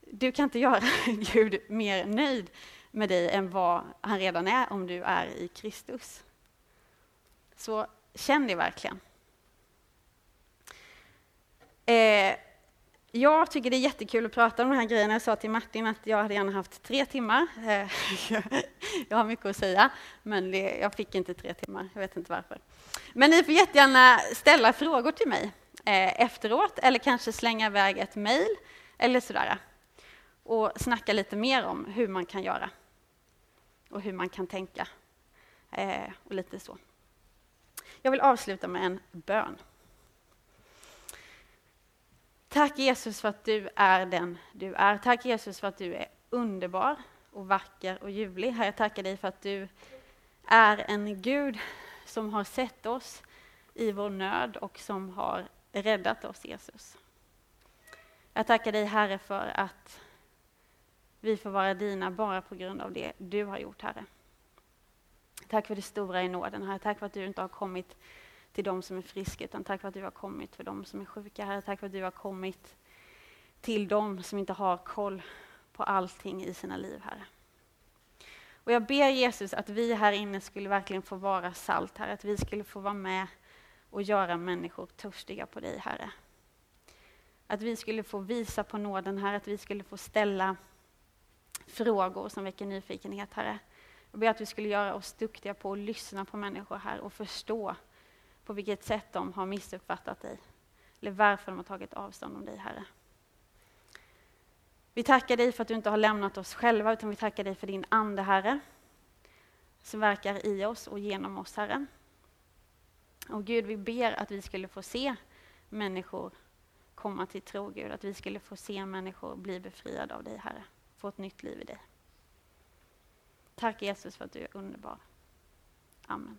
du kan inte göra [LAUGHS] Gud mer nöjd med dig än vad han redan är om du är i Kristus. Så känn det verkligen. Eh, jag tycker det är jättekul att prata om de här grejerna. Jag sa till Martin att jag hade gärna haft tre timmar. Eh, [LAUGHS] jag har mycket att säga, men det, jag fick inte tre timmar. Jag vet inte varför. Men ni får jättegärna ställa frågor till mig eh, efteråt eller kanske slänga iväg ett mejl eller sådär. Och snacka lite mer om hur man kan göra och hur man kan tänka eh, och lite så. Jag vill avsluta med en bön. Tack Jesus för att du är den du är. Tack Jesus för att du är underbar och vacker och ljuvlig. Herre, jag tackar dig för att du är en Gud som har sett oss i vår nöd och som har räddat oss, Jesus. Jag tackar dig, Herre, för att vi får vara dina bara på grund av det du har gjort, Herre. Tack för det stora i nåden, Herre. Tack för att du inte har kommit till de som är friska, utan tack för att du har kommit för de som är sjuka, Herre. Tack för att du har kommit till de som inte har koll på allting i sina liv, Herre. Och jag ber Jesus att vi här inne skulle verkligen få vara salt, Herre. Att vi skulle få vara med och göra människor törstiga på dig, Herre. Att vi skulle få visa på nåden, Herre. Att vi skulle få ställa frågor som väcker nyfikenhet, Herre. Jag ber att vi skulle göra oss duktiga på att lyssna på människor här och förstå på vilket sätt de har missuppfattat dig. Eller varför de har tagit avstånd om dig, Herre. Vi tackar dig för att du inte har lämnat oss själva, utan vi tackar dig för din Ande, Herre, som verkar i oss och genom oss, Herre. Och Gud, vi ber att vi skulle få se människor komma till tro, Gud. Att vi skulle få se människor bli befriade av dig, Herre. Få ett nytt liv i dig. Tack Jesus för att du är underbar. Amen.